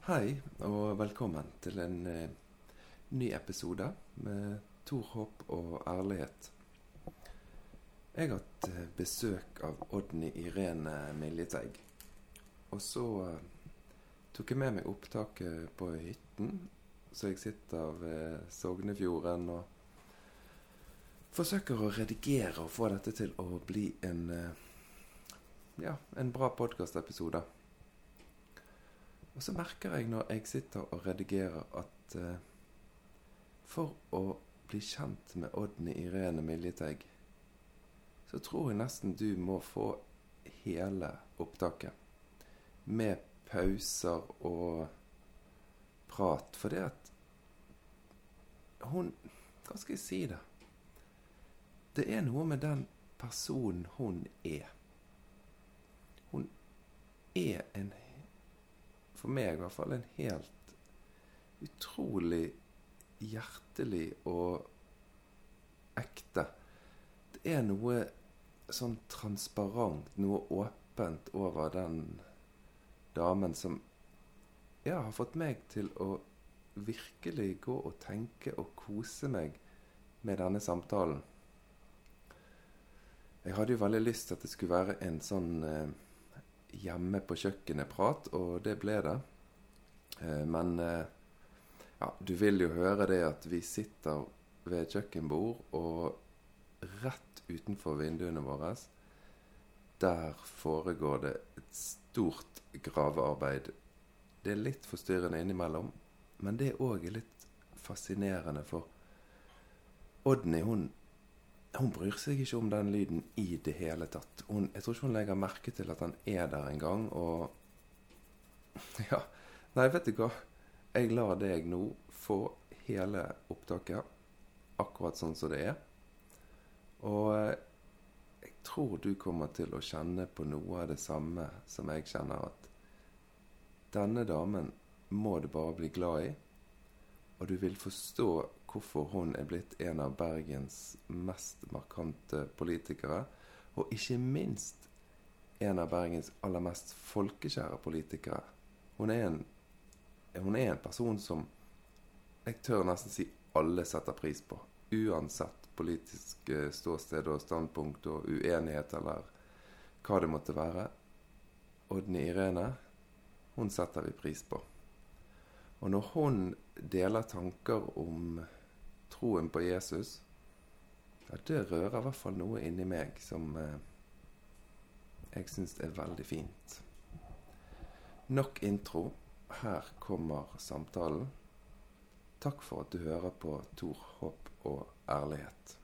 Hei, og velkommen til en eh, ny episode med Tor Håp og ærlighet. Jeg har hatt eh, besøk av Odny Irene Miljeteig. Og så eh, tok jeg med meg opptaket på hytten, så jeg sitter ved Sognefjorden og forsøker å redigere og få dette til å bli en eh, ja, en bra podkastepisode. Og så merker jeg når jeg sitter og redigerer, at eh, for å bli kjent med Odny Irene Miljeteig, så tror jeg nesten du må få hele opptaket. Med pauser og prat. For det at hun Hva skal jeg si, det? Det er noe med den personen hun er. Hun er en for meg i hvert fall en helt utrolig hjertelig og ekte. Det er noe sånn transparent, noe åpent over den damen som ja, har fått meg til å virkelig gå og tenke og kose meg med denne samtalen. Jeg hadde jo veldig lyst til at det skulle være en sånn eh, hjemme på kjøkkenet-prat, og det ble det. Eh, men eh, ja, du vil jo høre det at vi sitter ved et kjøkkenbord, og rett utenfor vinduene våre der foregår det et stort gravearbeid. Det er litt forstyrrende innimellom, men det òg er litt fascinerende, for Odny, hun hun bryr seg ikke om den lyden i det hele tatt. Hun, jeg tror ikke hun legger merke til at han er der engang. Og Ja. Nei, vet du hva? Jeg lar deg nå få hele opptaket akkurat sånn som det er. Og eh, jeg tror du kommer til å kjenne på noe av det samme som jeg kjenner at denne damen må du bare bli glad i. Og du vil forstå hvorfor hun er blitt en av Bergens mest markante politikere. Og ikke minst en av Bergens aller mest folkekjære politikere. Hun er en, hun er en person som jeg tør nesten si alle setter pris på. Uansett politisk eh, ståsted og standpunkt og uenighet eller hva det måtte være. Odny Irene, hun setter vi pris på. Og når hun deler tanker om troen på Jesus, ja, det rører i hvert fall noe inni meg som eh, jeg syns er veldig fint. Nok intro. Her kommer samtalen. Takk for at du hører på Tor Håp og ærlighet.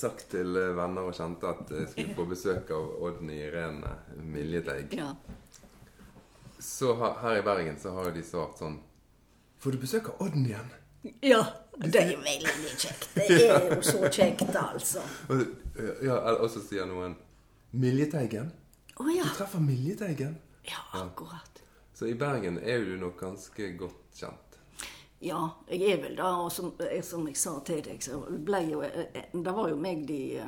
Sagt til eh, venner og kjente at jeg skulle få besøk av Odny Irene Miljeteig, Ja. så her i Bergen så har jo de svart sånn Får du besøk av Odden igjen? ja. Det er veldig kjekt. Det er jo så kjekt, altså. Ja, og så sier noen Miljeteigen? Å ja. Du treffer Miljeteigen? Ja, akkurat. Så i Bergen er jo du nok ganske godt kjent. Ja, jeg er vel da, og som, eh, som jeg sa til deg, så ble jo eh, eh, Det var jo meg de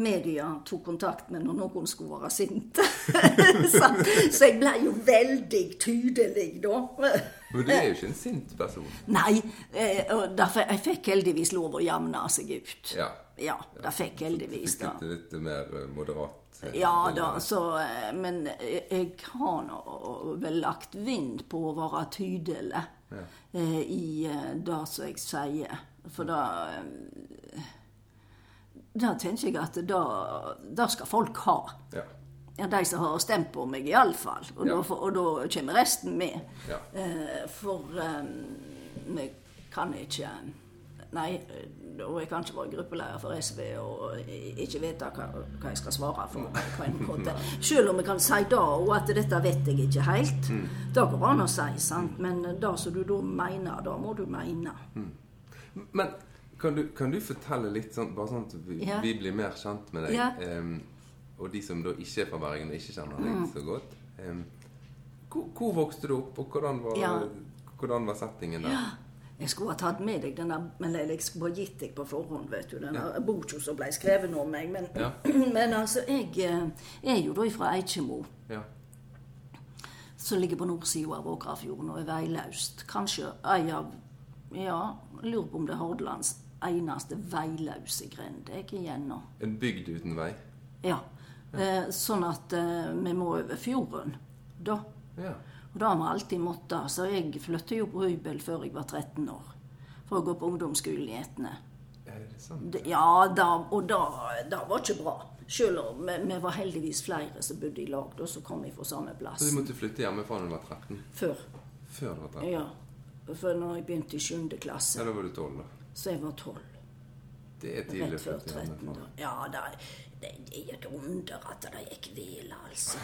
media tok kontakt med når noen skulle være sinte. så, så jeg ble jo veldig tydelig da. Men du er jo ikke en sint person. Nei, derfor, jeg fikk heldigvis lov å jevne seg ut. Ja. Ja, det fikk heldigvis Fikk du litt, litt mer moderat Ja da, så eh, Men jeg jeg har nå vel lagt vind på å være tydelig ja. i eh, det som jeg sier. For da eh, Da tenker jeg at da skal folk ha. Ja. Ja, de som har stemt på meg, iallfall. Og, Ja. da og da kommer resten med. Ja. Eh, for eh, vi kan ikke Nei, og jeg kan ikke være gruppelærer for SV og ikke vite hva, hva jeg skal svare for. på en måte. Selv om jeg kan si det, og at dette vet jeg ikke helt. Det går an å si, sant? men det som du da mener, det må du mene. Men kan du, kan du fortelle litt sånn, bare sånn at vi, Ja. vi blir mer kjent med deg? Ja. um, og de som da ikke er fra Bergen og ikke kjenner deg Mm. så godt. Um, hvor, hvor vokste du opp, og hvordan var, Ja. hvordan var settingen der? Jeg skulle ha tatt med deg denne, men jeg skulle bare gitt deg på forhånd, vet du. Denne ja. boka som ble skrevet om meg. Men, Ja. men altså, jeg eh, er jo da fra Eikjemo, Ja. som ligger på nordsida av Åkrafjorden og er veiløst. Kanskje ei av Ja, lurer på om det er Hordalands eneste veiløse grend jeg er igjennom. En bygd uten vei. Ja. Eh, sånn at eh, vi må over fjorden, da. Ja. Og det har vi alltid måttet. Så jeg flyttet jo på hybel før jeg var 13 år. For å gå på ungdomsskolen i Etne. Det? Ja, da, og da, da var ikke bra. Selv om vi, var heldigvis flere som bodde i lag, da, som kom vi fra samme plass. Så du måtte flytte hjemmefra da du var 13? Før. Før du var 13? Ja. For når jeg begynte i 7. klasse, Ja, da var du 12, da. så jeg var 12. Det er tidlig å flytte hjemmefra. Ja, det, det, det er et under at det gikk vel, altså.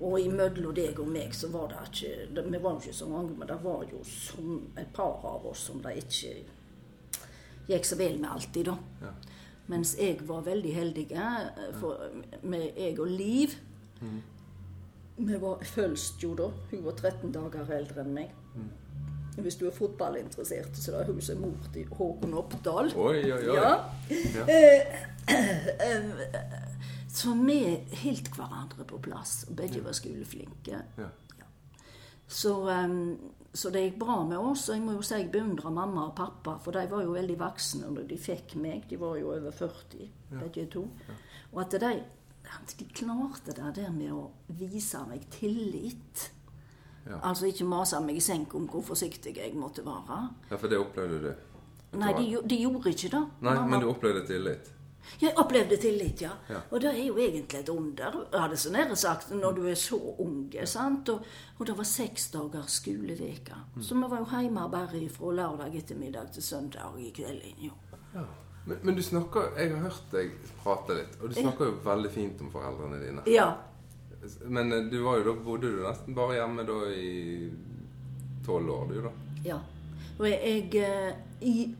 Og imellom deg og meg så var det ikke det, Vi var jo ikke så mange, men det var jo som et par av oss som det ikke gikk så vel med alltid, da. Ja. Mens jeg var veldig heldig, eh, for med jeg og Liv Vi var følst jo da. Hun var 13 dager eldre enn meg. Hvis du er fotballinteressert, så er det hun som er mor til Håkon Oppdal. Oi, oi, oi. Ja. Ja. Så vi holdt hverandre på plass. og Begge var skoleflinke. Ja. Så, em, så det gikk bra med oss. Og jeg må jo si jeg beundrer mamma og pappa, for de var jo veldig voksne når de fikk meg. De var jo over 40, begge to. Og at de, de klarte det der med å vise meg tillit. Ja. Altså ikke mase meg i senk om hvor forsiktig jeg måtte være. ja, for det opplevde du. Nei, de, de gjorde ikke det. Nei, Mamma- men du opplevde tillit. Jeg opplevde tillit, ja. Ja. Og det er jo egentlig et under, jeg hadde så nære sagt, når du er så ung. sant? Og, og det var seks dagers skoleveke. Mm. Så vi var jo hjemme bare fra lørdag ettermiddag til søndag i kvelden. jo. Ja. Men, men du snakker Jeg har hørt deg prate litt, og du snakker jo veldig fint om foreldrene dine. Ja. Men eh, du var jo da, bodde du nesten bare hjemme da i tolv år, du da? ja. Og jeg, eh, I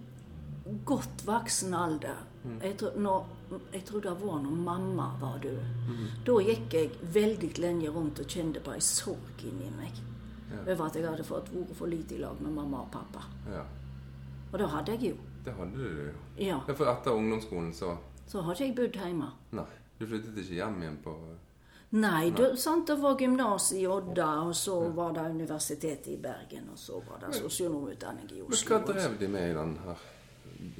godt voksen alder jeg, tror, når, jeg tror det var når mamma var død. Da gikk jeg veldig lenge rundt og kjente bare sorg inni meg. Over at jeg hadde fått vært for lite i lag med mamma og pappa. Ja. Og det hadde jeg jo. Det hadde du jo. Ja. Ja, For etter ungdomsskolen så Så hadde jeg bodd hjemme. Nei. Du flyttet ikke hjem igjen på Nei, det, sant, det var gymnas i Odda, og så var det Universitetet i Bergen, og så var det sosionomutdanning i Men Oslo. hva drev de med i den her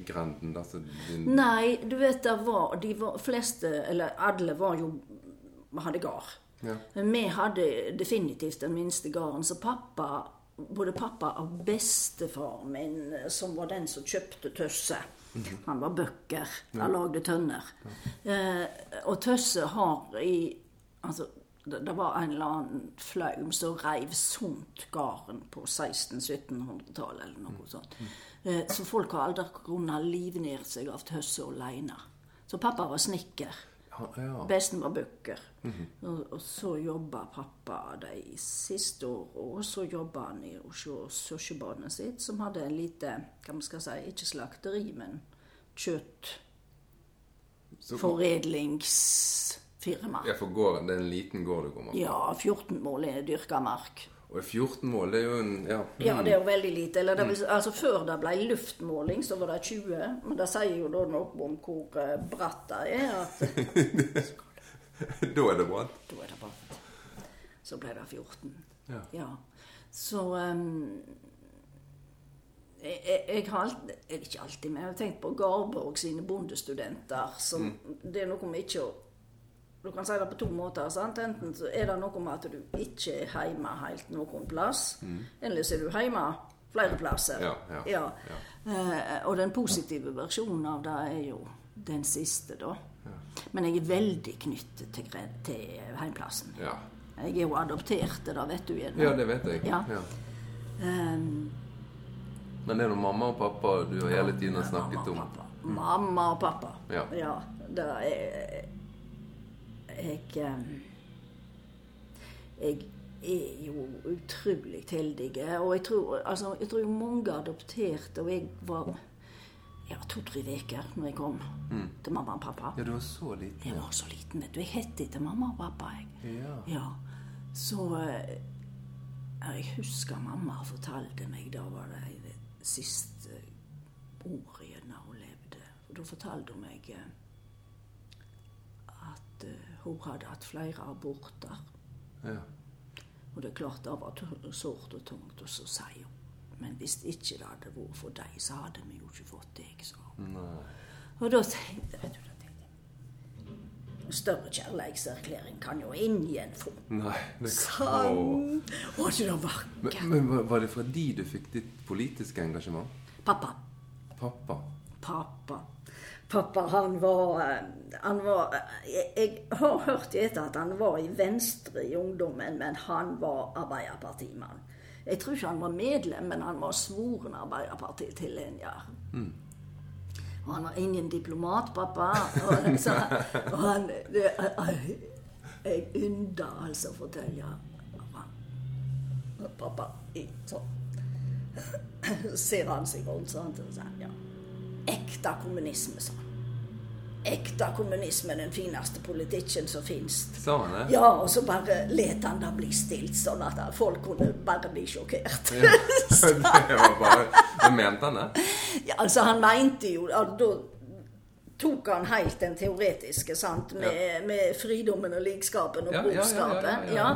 grenden? Altså din Nei, du vet det var De var, fleste, eller alle, var jo hadde gard. Ja. Men vi hadde definitivt den minste gården, så pappa både pappa og bestefar min, som var den som kjøpte Tøsse Han var bøkker. Han lagde tønner. Eh, og Tøsse har i Altså, det, det var en eller annen flaum som reiv sunt gården på 1600-1700-tallet, eller noe sånt. Eh, så folk har aldri kunnet livnære seg av Tøsse alene. Så pappa var snekker. Ja, ja. Besten var bøker. og, og så jobba pappa de siste åra, og så jobba han i Oslo Søsjebadet sitt, som hadde en lite, hva man skal si, ikke slakteri, men Så- kjøttforedlingsfirma. Ja, for gården, det er en liten gård du kommer fra. Ja, 14 mål er dyrka mark. Og 14 mål, det er jo en Ja. Ja, det er jo veldig lite. Eller det vil, altså Før det ble luftmåling, så var det 20. Men det sier jo da noe om hvor eh, bratt det er. at da er det bratt? Da er det bratt. Så ble det 14. Ja. Så um, jeg, jeg, jeg har alltid, ikke alltid, men jeg har tenkt på Garborg sine bondestudenter. Som, Det er noe med ikke å Du kan si det på to måter. sant? Enten så er det noe med at du ikke er hjemme helt noen plass, eller så er du hjemme flere plasser. Ja, ja, Eh, og den positive versjonen av det er jo den siste, da. Men jeg er veldig knyttet til, til heimplassen. Ja. Jeg er jo adoptert, det vet du gjerne. ja, det vet jeg. Ja. Ja. Ehm, Men det er nå mamma og pappa du har hele tiden mamma snakket og om. pappa. Mamma og pappa. Ja. det er Jeg Jeg er jo utrolig heldig. Og jeg tror, altså, jeg tror mange adopterte, og jeg var ja, to-tre uker når jeg kom til mamma og pappa. Ja, du var så liten. Jeg var så liten, vet du. Jeg het etter mamma og pappa. jeg. Ja. Ja, så eh, Jeg husker mamma fortalte meg Da var det siste ordet når hun levde. Og da fortalte hun meg eh, hun hadde hatt flere aborter. Ja. Og det er klart det var sårt og tungt, og så sier hun Men hvis ikke det hadde vært for deg, så hadde vi jo ikke fått deg, sa hun. Og da tenkte jeg, større kjærlighetserklæring kan jo ingen få. Nei. Det Åh. Sånn. Det vakkert? Men, men var- var det fordi du fikk ditt politiske engasjement? Pappa. Pappa? Pappa. Pappa, han var eh, Han var eh, Jeg, jeg har hørt etter at han var i Venstre i ungdommen, men han var Arbeiderpartimann. Jeg tror ikke han var medlem, men han var svoren Arbeiderpartitilhenger. Og han var ingen diplomat, pappa. Og, så, og han det, Jeg, jeg ynder altså å fortelle Pappa i sånn ser han seg rundt sånn, og sier han, ja. Ekte kommunisme, sa han. Ekte kommunisme er den fineste politikken som fins. Ja, og så bare let han det bli stilt, sånn at folk kunne bare bli sjokkert. Ja. det var bare Men mente han det? Ja, altså, han mente jo Da tok han helt den teoretiske, sant, med, med fridommen og likskapen og Ja,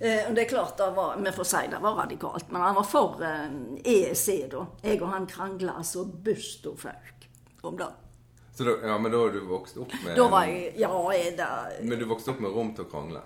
Eh, og det er klart, det var, vi får si det var radikalt, men han var for eh, EEC, da. Jeg og han krangla så og fauk om det. Så da, ja, men da har du vokst opp med Da var jeg Ja, det Men du vokste opp med rom til å krangle?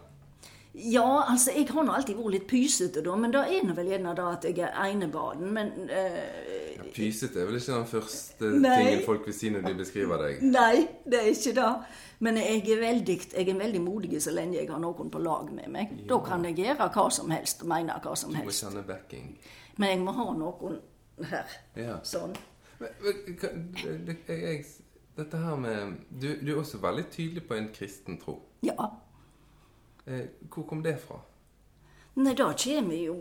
Ja, altså, jeg har nå alltid vært litt pysete, da, men det er nå vel gjerne da at jeg er enebarn. men eh, Ja, Pysete er vel ikke den første Nei. tingen folk vil si når de beskriver deg? Nei, det er ikke det. Men jeg er veldig, jeg er veldig modig så lenge jeg har noen på lag med meg. Da kan jeg gjøre hva som helst og mene hva som Du må helst. kjenne. Men jeg må ha noen her. Ja. Sånn. Men, men, det- det- jeg, jeg, dette her med du, du er også veldig tydelig på en kristen tro. Ja. Eh, hvor kom det fra? Nei, da kommer jo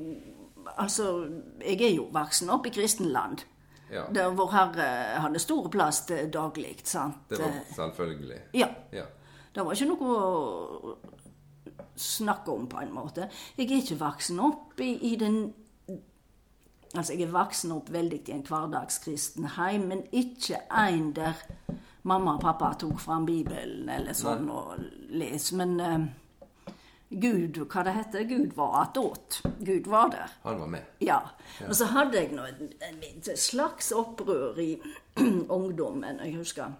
Altså, jeg er jo voksen opp i kristenland. Ja, Der Vår Herre hadde stor plass til daglig, sant? det var selvfølgelig. Ja. Ja. Det var ikke noe å snakke om, på en måte. Jeg er ikke voksen opp i, i den Altså, jeg er voksen opp veldig i en hverdagskristen heim, men ikke en der mamma og pappa tok fram Bibelen eller sånn og les. Men eh, Gud, hva det heter, Gud var attåt. Gud var der. Han var med. Ja. Og så hadde jeg nå et, slags opprør i ungdommen. Jeg husker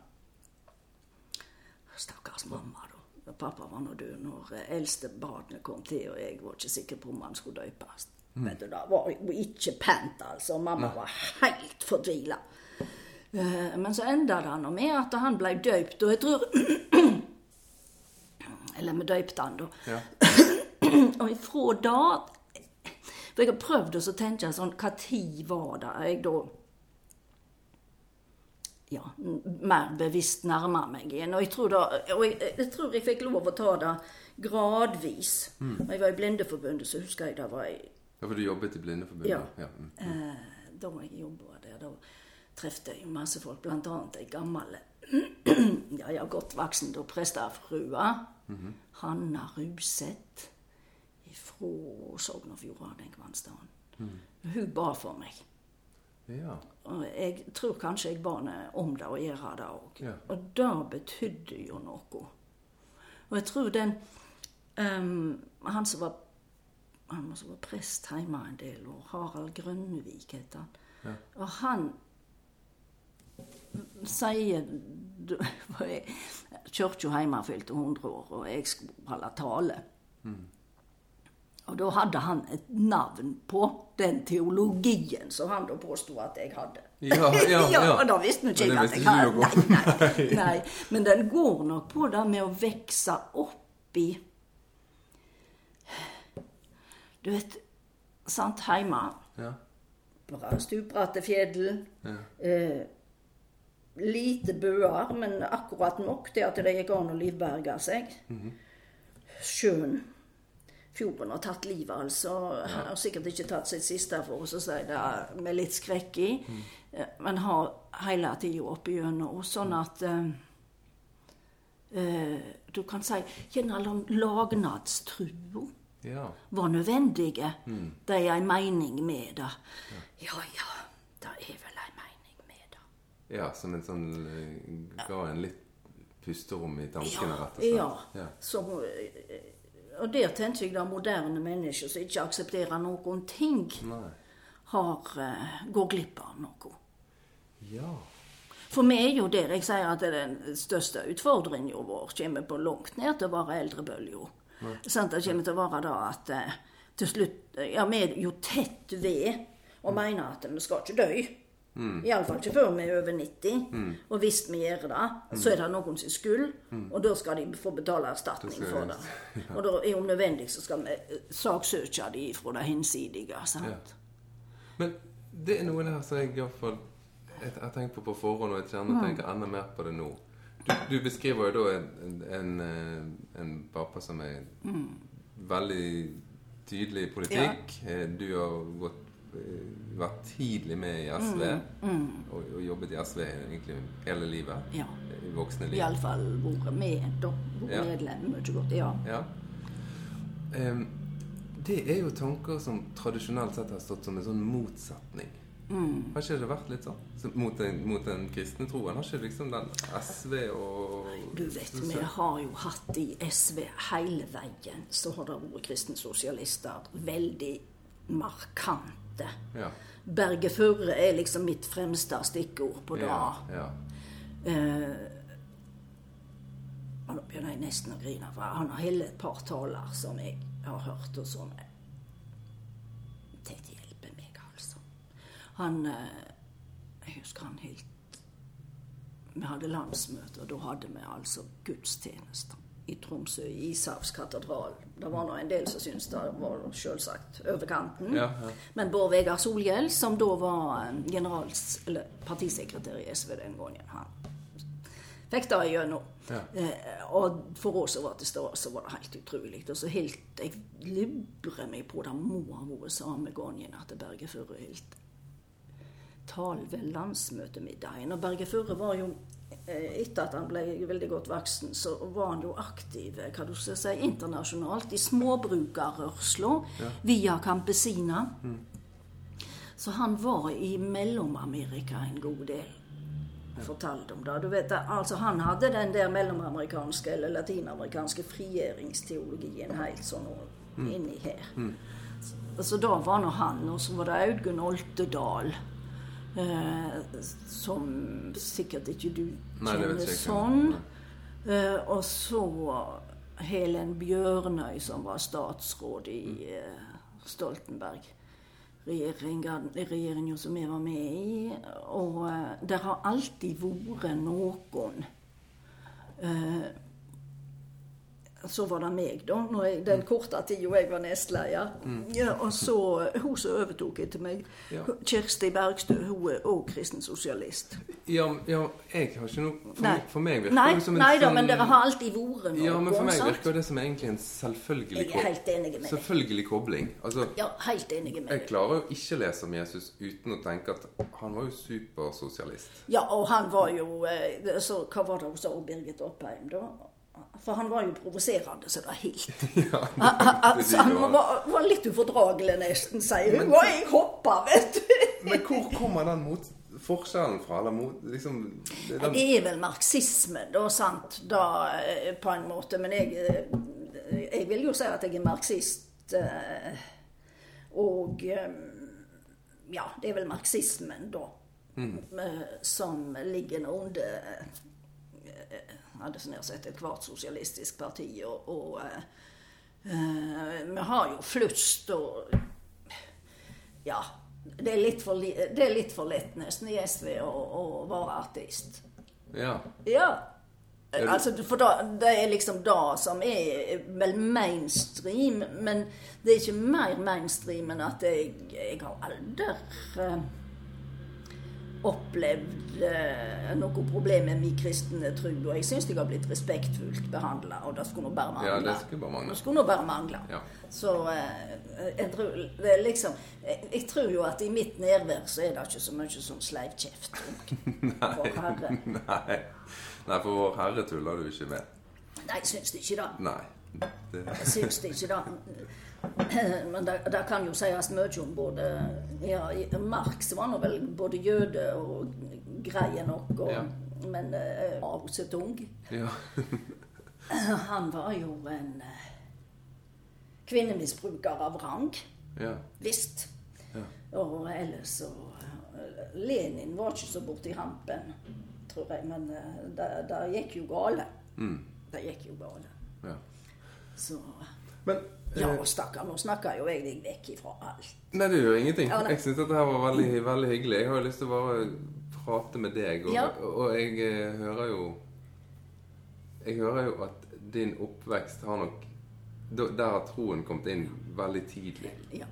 Stakkars mamma, da. Pappa var nå død når eldstebarnet eldste barnet kom til, og jeg var ikke sikker på om han skulle døpes. Vet du, Det var jo ikke pent, altså. Mamma var helt fortvila. Eh, Men så enda det nå med at han ble døpt, og jeg tror Eller døpte han, da. Ja. Og ifra da For jeg har prøvd å så tenke sånn Hva tid var det jeg da ja, mer bevisst nærma meg igjen. Og jeg tror, da, og jeg, jeg tror jeg fikk lov å ta det gradvis. Når jeg var i Blindeforbundet, så husker jeg det var jeg, Ja, for du jobbet i Blindeforbundet? Ja. ja. mm. eh, Da jeg jobba der, da trefte jeg masse folk, blant annet ei gammel ja, ja, godt voksen da prestefrue. Hanna Ruseth fra Sogn og Fjordane en kvannsdagen. Hun ba for meg. ja. Og jeg tror kanskje jeg ba henne om det og gjøre det òg. Ja. Og det betydde jo noe. Og jeg tror den um, Han som var han som var prest hjemme en del år, Harald Grønnevik het han. Ja. Og han sier Kirka hjemme fylte 100 år, og jeg skulle holde tale. Og da hadde han et navn på den teologien som han da påstod at jeg hadde. Ja, ja, ja. og da visste vi ikke at jeg hadde. Nei, nei, nei. Men den går nok på det med å vokse opp i Du vet, sant, hjemme ja. Bra stupbratte fjell. Ja. Eh, lite bøer, men akkurat nok til at det gikk an å livberge seg. Sjøen. Fjorden har tatt livet, altså. Han har sikkert ikke tatt sitt siste, for å si det med litt skrekk i. Eh, Men har hele tida oppigjennom. Sånn at eh, eh, Du kan si gjerne lagnadstrua ja. var nødvendige. Det er en mening med det. Ja, ja. Det er vel ei mening med det. Ja, som en sånn eh, Ga en litt pusterom i tankene, Ja, rett og slett. ja. Ja. Så, eh, og der tenker jeg da moderne mennesker som ikke aksepterer noen ting, har, eh, går glipp av noe. Ja. For vi er jo der jeg sier at den største utfordringen vår kommer på langt ned til å være eldrebølga. Sånn, Det kommer til å være da at til slutt Ja, vi er jo tett ved og mener at vi skal ikke dø. Iallfall ikke før vi er over 90. Og hvis vi gjør det, så er det noen sin skyld. Og da skal de få betale erstatning for de- det. Og da er om nødvendig så skal vi eh, saksøke de fra det hinsidige. Sant? Men det er noe her som jeg iallfall har tenkt på på forhånd, og jeg kjenner tenker enda mer på det nå. Du, du beskriver jo da en, en, en, eh, pappa som er veldig tydelig i politikk. Ja. Du har gått, eh, vært tidlig med i SV, og, og jobbet i SV egentlig hele livet. Ja. I voksne liv. Iallfall vært med, da. Vært Ja. medlem mye godt. Ja. Ja. Um, det er jo tanker som tradisjonelt sett har stått som en sånn motsetning. Har ikke det vært litt sånn? Så mot, den, mot den kristne troen? Har ikke liksom den SV og Du vet, vi har jo hatt i SV hele veien, så har det vært kristne sosialister. Veldig markante. Ja. Berge Furre er liksom mitt fremste stikkord på det. Ja, ja. Eh, og nå begynner jeg nesten å grine, for han har hele et par taler som jeg har hørt, og som Det hjelper meg, altså. Han eh, Jeg husker han helt Vi hadde landsmøte, og da hadde vi altså gudstjenester i Tromsø, i Ishavs katedral. Det var nå en del som syntes det var selvsagt over kanten. Ja, ja. Men Bård Vegar Solhjell, som da var eh, generals, eller partisekretær i SV den gangen, han fikk det igjennom. Ja. Eh, og for oss som var til stede, så var det helt utrolig. Og så helt Jeg lurer meg på det må ha vært samme gangen at Berge Furre holdt tale ved landsmøtemiddagen. Og Berge Furre var jo etter at han ble veldig godt voksen, så var han jo aktiv eh, hva du skal si, internasjonalt i småbrukerrørsla via Campesina. Så han var i Mellom-Amerika en god del. Fortalte om det. Du vet, altså Han hadde den der mellomamerikanske eller latinamerikanske frigjøringsteologien helt sånn inni her. Så, så da var nå han, og så var det Audgunn Oltedal. Eh, som sikkert ikke du Nei, kjenner ikke sånn. Eh, og så Helen Bjørnøy, som var statsråd i eh, Stoltenberg regjeringa som vi var med i. Og eh, det har alltid vært noen eh, Så var det meg, da. Jeg, den korte tida jeg var nestleder. Ja, og så hun som overtok etter meg, Ja. Kjersti Bergstø, hun er òg kristen sosialist. Ja, ja, jeg har ikke noe For, meg, for meg virker Nei, det som en nei da, sånn men dere har alltid vært noe. Ja, men for meg virker det som egentlig en selvfølgelig, Jeg er helt enig med selvfølgelig kobling. Altså, Ja, helt enig med jeg klarer jo ikke lese om Jesus uten å tenke at han var jo supersosialist. Ja, og han var jo eh, så, Hva var det hun sa, Birgit Oppheim, da? For han var jo provoserende så det var helt. Ja, Altså, han var, var litt ufordragelig, nesten, sier hun. Og jeg hoppa, vet du. Men hvor kommer den mot forskjellen fra? Mot liksom det den, Det er vel marxisme, da, sant, da, eh, på en måte. Men jeg, eh, jeg vil jo si at jeg er marxist. eh, Og ja, det er vel marxismen, da, mm. som ligger under eh, hadde så nær sagt ethvert sosialistisk parti. Og, og eh, eh, vi har jo flust og Ja. Det er litt for, det er litt for lett nesten i SV å, å være artist. ja. Ja. Altså, for da, det er liksom det som er vel mainstream, men det er ikke mer mainstream enn at jeg, jeg har aldri eh, opplevd eh, noe problem med min kristne tro. Og jeg syns jeg har blitt respektfullt behandla, og det skulle nå bare mangle. Ja, det skulle bare mangle. Det skulle bare mangle. Ja. Så eh, jeg tror det liksom jeg, jeg tror jo at i mitt nærvær så er det ikke så mye sånn sleivkjeft. Vår Nei. Nei, for Vår Herre tuller du ikke med. Nei, jeg syns ikke det. Nei. Det, Jeg syns det ikke det. Men det, det kan jo sies mye om både ja, Marx var nå vel både jøde og greie nok, og, Ja. men uh, Mao Zedong Ja. Han var jo en eh, kvinnemisbruker av rang. ja. Visst. Ja. Og ellers så eh, Lenin var ikke så borti hampen, tror jeg. Men eh, det, det gikk jo gale. Mm. Det gikk jo gale. ja. Så Men Ja, eh, stakkar, nå snakker jo jeg deg vekk ifra alt. Nei, det gjør ingenting. Ja. Jeg syns dette her var veldig, veldig hyggelig. Jeg har jo lyst til å bare prate med deg, og, Ja. og jeg eh, hører jo Jeg hører jo at din oppvekst har nok Der har troen kommet inn veldig tidlig. Ja.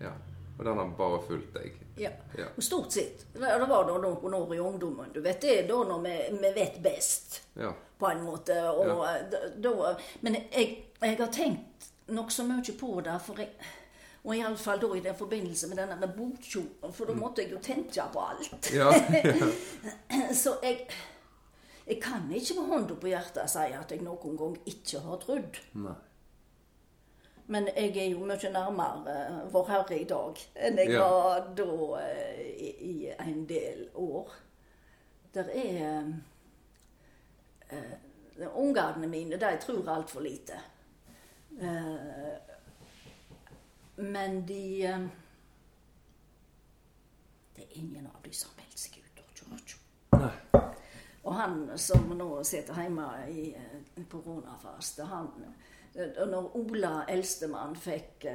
Ja. Og den har bare fulgt deg. ja. Ja. Og stort sett. Det var da noen år i ungdommen. Du vet, det er da når vi, vi vet best. Ja. på en måte. Og da- da, men jeg, jeg har tenkt nokså mye på det. for jeg, Og iallfall da i den forbindelse med denne med bokkjolen, for da måtte jeg jo tenke på alt. Ja. Så jeg, jeg kan ikke med hånda på hjertet si at jeg noen gang ikke har trodd. Nei. Men jeg er jo mye nærmere Vårherre Vår Herre i dag enn jeg Ja. var da eh, i, i en del år. Der er uh, Ungene mine de tror altfor lite. Eh, men de eh, Det er ingen av de som melder seg ut. Nei. Og han som nå sitter hjemme i eh, koronafaste, eh, Når Ola, eldstemann, fikk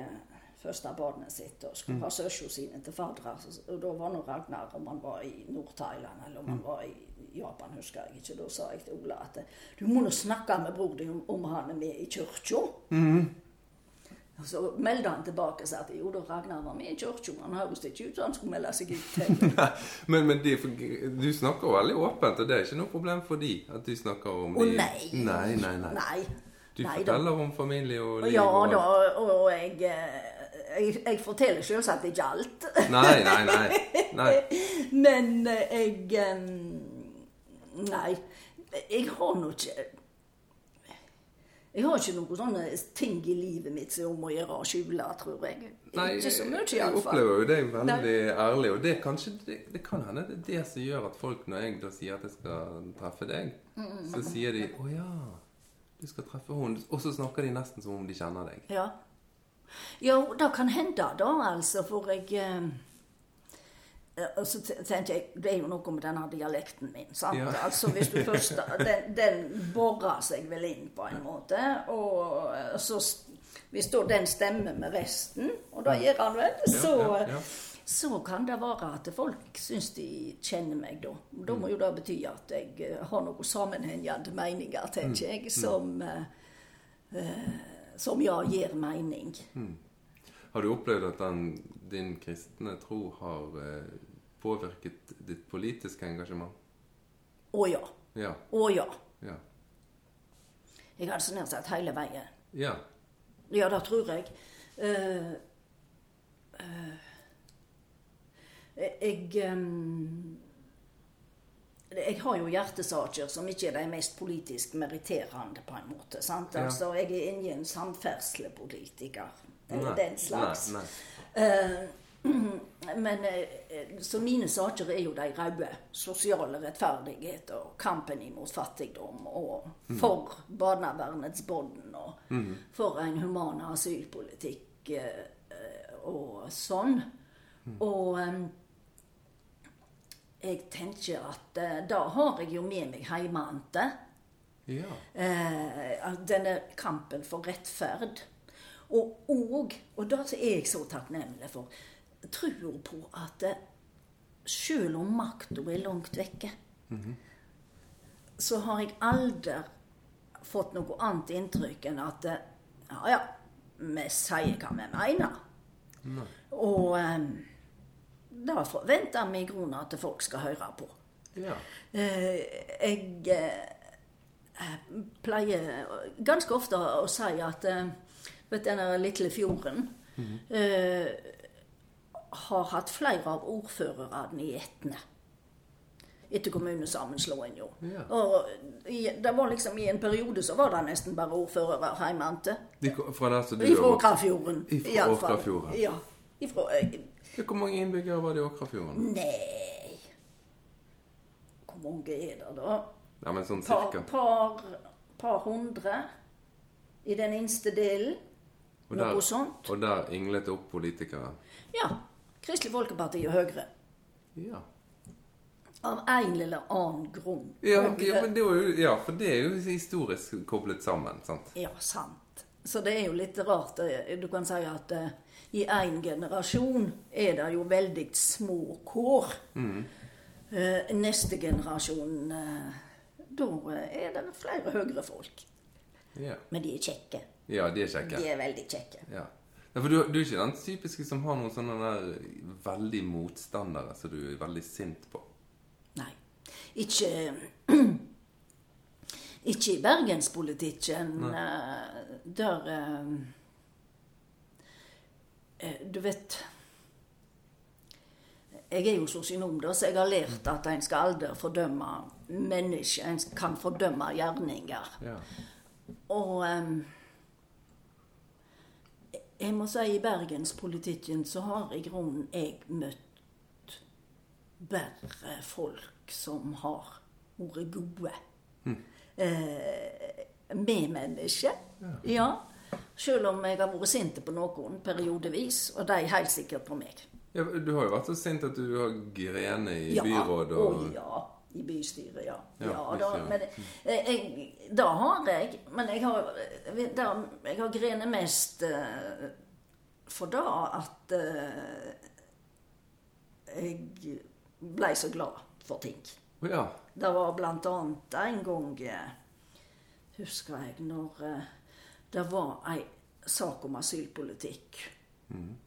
første barnet sitt og skulle ha søsknene sine til fadere, og da var nå Ragnar, om han var i Nord-Thailand eller om han var i Japan, husker jeg ikke. Da sa jeg til Ola at du må nå snakke med bror din om, om han er med i kirka. Og Så meldte han tilbake og sa at jo da, Ragnar var med i kirka, men han høres ikke ut som han skulle melde seg ut. Men, men de, du snakker veldig åpent, og det er ikke noe problem for de at du snakker om Å de nei. Nei, nei, nei. Nei. Du Nei da. forteller om familie og liv Ja og da, og jeg, eh, jeg, jeg forteller selvsagt ikke alt. Nei, nei, nei. nei. Men eh, jeg Nei. Jeg har nå ikke Jeg har ikke noen sånne ting i livet mitt som om å gjøre å skjule, tror jeg. Nei, ikke så mye, jeg opplever jo deg veldig ærlig, og det, kanskje, det, det kan hende det er det som gjør at folk, når jeg da sier at jeg skal treffe deg, så sier de 'Å ja, du skal treffe henne', og så snakker de nesten som om de kjenner deg. Ja. Jo, det kan hende, da, altså, for jeg eh, og så tenkte jeg, Det er jo noe med denne dialekten min. sant? Ja. Altså, hvis du først, Den, den borer seg vel inn på en måte. Og eh, så Hvis da den stemmer med resten, og da gjør han vel, så, ja, ja. så kan det være at folk syns de kjenner meg da. Da må jo det bety at jeg eh, har noen sammenhengende meninger, tenker jeg, som eh, eh, som ja, gir mening. Har du opplevd at den, din kristne tro har eh, påvirket ditt politiske engasjement? Å ja. Ja. Å ja. Ja. Jeg hadde så nær sagt hele veien. ja. Ja, det tror jeg. Uh, uh, jeg um, jeg har jo hjertesaker som ikke er de mest politisk meritterende, på en måte. sant? Ja. Altså, Jeg er ingen samferdslepolitiker. Eller den slags. nei, Eh, men eh, så mine saker er jo de røde. Sosiale rettferdighet og kampen imot fattigdom. Og for barnevernets bånd og for en human asylpolitikk eh, eh, og sånn. Og eh, jeg tenker at eh, da har jeg jo med meg heimante. Ja. Eh, denne kampen for rettferd. Og, og, og det er jeg så takknemlig for, tror på at eh, selv om makta er langt vekke, så har jeg aldri fått noe annet inntrykk enn at eh, ja, ja, vi sier hva vi mener. Og um, da forventer vi i grunnen at folk skal høre på. ja. Uh, jeg uh, pleier ganske ofte å si at eh, vet du, denne lille fjorden eh, har hatt flere av ordførerne i Etne. etter kommunesammenslåinga. Ja. Og i, det var liksom i en periode så var det nesten bare ordførere kom- Fra der som du Ifra Åkrafjorden. Ifra. Åkrafjorden. Ja. Ifra, eh, Hvor mange innbyggere var det i Åkrafjorden? nei Hvor mange er det, da? Ja, men sånn cirka. par, par hundre i den innste delen. Og Noe der, sånt. og der ynglet det opp politikere. Ja. Kristelig Folkeparti og Høyre. Ja. Av en eller annen grunn. Ja, ja, men det var jo, ja, for det er jo historisk koblet sammen, sant? Ja, sant. Så det er jo litt rart. eh, Du kan si at uh, i én generasjon er det jo veldig små kår. Eh, neste generasjon uh, Da er det flere høyrefolk. Ja, Men de er kjekke. Ja de er kjekke. De er veldig kjekke. Ja. ja for du, du er ikke den typiske som har noen sånne der veldig motstandere som du er veldig sint på. Nei. Ikke Ikke i bergenspolitikken. Nei. Der eh, eh, Du vet Jeg er jo sosionom, da, så jeg har lært at en skal aldri fordømme mennesker. En kan fordømme gjerninger. Ja. Og jeg må si i bergenspolitikken så har i grunnen jeg møtt bare folk som har vært gode. Eh, medmennesker. Ja. Selv om jeg har vært sint på noen periodevis, og de helt sikkert på meg. ja. Du har jo vært så sint at du har grene i Ja, byrådet og og ja. I bystyret, ja. Ja, ja, da, men eh, jeg, da har jeg Men jeg har, der, jeg har grenet mest uh, for da at uh, jeg ble så glad for ting. Ja. Det var blant annet en gang eh, Husker jeg når det var ei sak om asylpolitikk.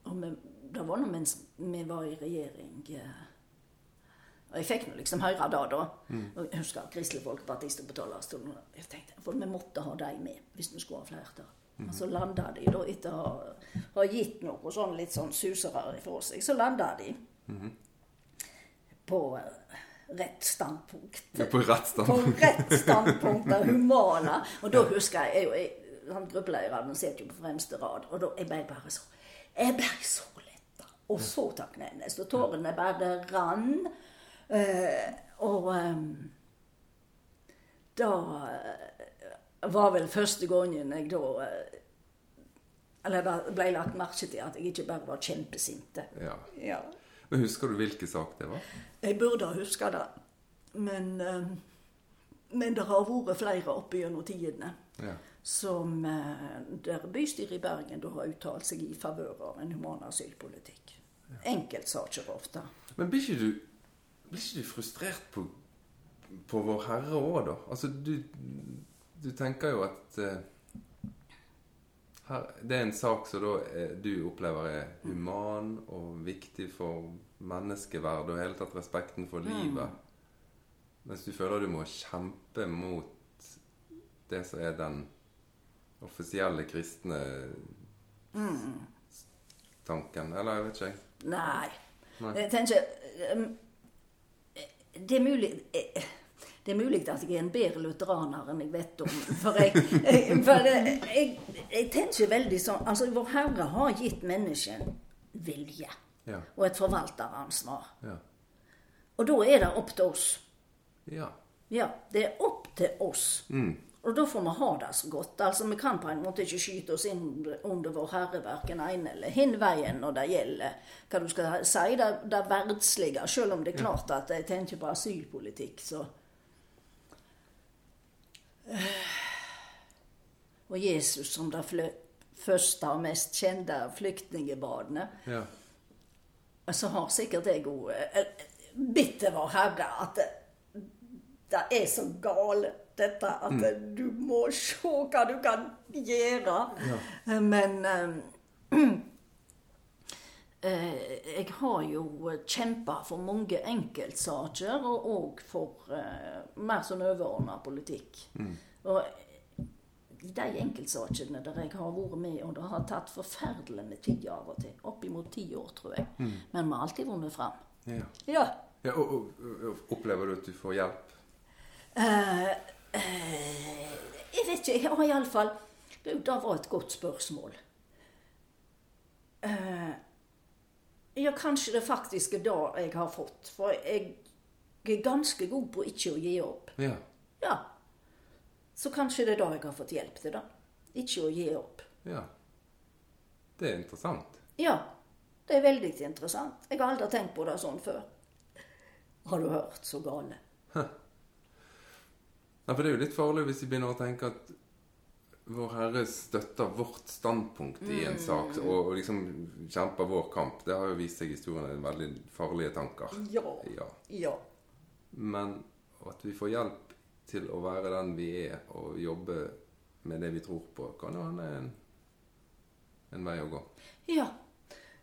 Og vi, det var nå mens vi var i regjering. eh, og jeg fikk nå liksom høre det, da. Og jeg husker Kristelig Folkeparti sto på talerstolen. og Jeg tenkte, For vi måtte ha dem med hvis vi skulle ha flertall. Og så landa de, da, etter å ha, ha gitt noe sånn litt sånn susere fra seg, så landa de på eh, rett standpunkt. Ja, På rett standpunkt. På rett standpunkt av humana. Og da husker jeg, jeg, jeg han Gruppelederen sitter jo på fremste rad, og da jeg ble bare så Jeg ble så letta og så takknemlig. Så tårene bare rann. Eh, og eh, da eh, var vel første gangen jeg da eh, Eller det ble lagt merke til at jeg ikke bare var kjempesinte. Ja. Ja. Men husker du hvilken sak det var? Jeg burde ha huska det. Men, men det har vært flere opp gjennom tidene Ja. som der bystyret i Bergen da har uttalt seg i favør av en human asylpolitikk. Enkeltsaker ofte. Men blir ikke du, blir ikke du frustrert på, på Vår Herre òg, da? Altså, du, du tenker jo at uh, her, Det er en sak som da uh, du opplever er human og viktig for menneskeverd og hele tatt respekten for livet. Mens du føler du må kjempe mot det som er den offisielle kristne tanken. Eller jeg vet ikke. Nei. Nei. Jeg tenker um, Det er mulig eh, det er mulig at jeg er en bedre lutheraner enn jeg vet om. For jeg, jeg, for jeg, jeg, jeg tenker veldig sånn Altså, Vår Herre har gitt mennesket vilje Ja. og et forvalteransvar. Ja. Og da er det opp til oss. ja. Ja, det er opp til oss. Og da får vi ha det så godt. Altså, Vi kan på en måte ikke skyte oss inn under vår Herre verken ene eller hin veien når det gjelder hva du skal si, det, det verdslige. Selv om det er klart at jeg tenker på asylpolitikk, så Og Jesus som det første og mest kjente flyktningebarnet ja. så har sikkert jeg òg bitt til Vår Herre at det, det er så gale, dette, at du må se hva du kan gjøre. Men um, eh, jeg har jo kjempa for mange enkeltsaker, og òg for eh, mer sånn overordna politikk. Og i de enkeltsakene der jeg har vært med, og det har tatt forferdelig med tid av og til, oppimot ti år, tror jeg, men vi har alltid vunnet fram. ja. Ja. Ja, og, og, og Opplever du at du får hjelp? Eh, eh, jeg vet ikke. Jeg har iallfall Det var et godt spørsmål. Eh, ja, kanskje det faktisk er det jeg har fått. For jeg er ganske god på ikke å gi opp. Ja. Ja. Så kanskje det er da jeg har fått hjelp til da. Ikke å gi opp. ja. Det er interessant. Ja, det er veldig interessant. Jeg har aldri tenkt på det sånn før. Har du hørt så gale? Ja, for det er jo litt farlig hvis vi begynner å tenke at Vår Herre støtter vårt standpunkt i en sak og liksom kjemper vår kamp. Det har jo vist seg i historien veldig farlige tanker. Ja. Ja. Ja. Men at vi får hjelp til å være den vi er, og jobbe med det vi tror på, kan jo hende en, en vei å gå. Ja.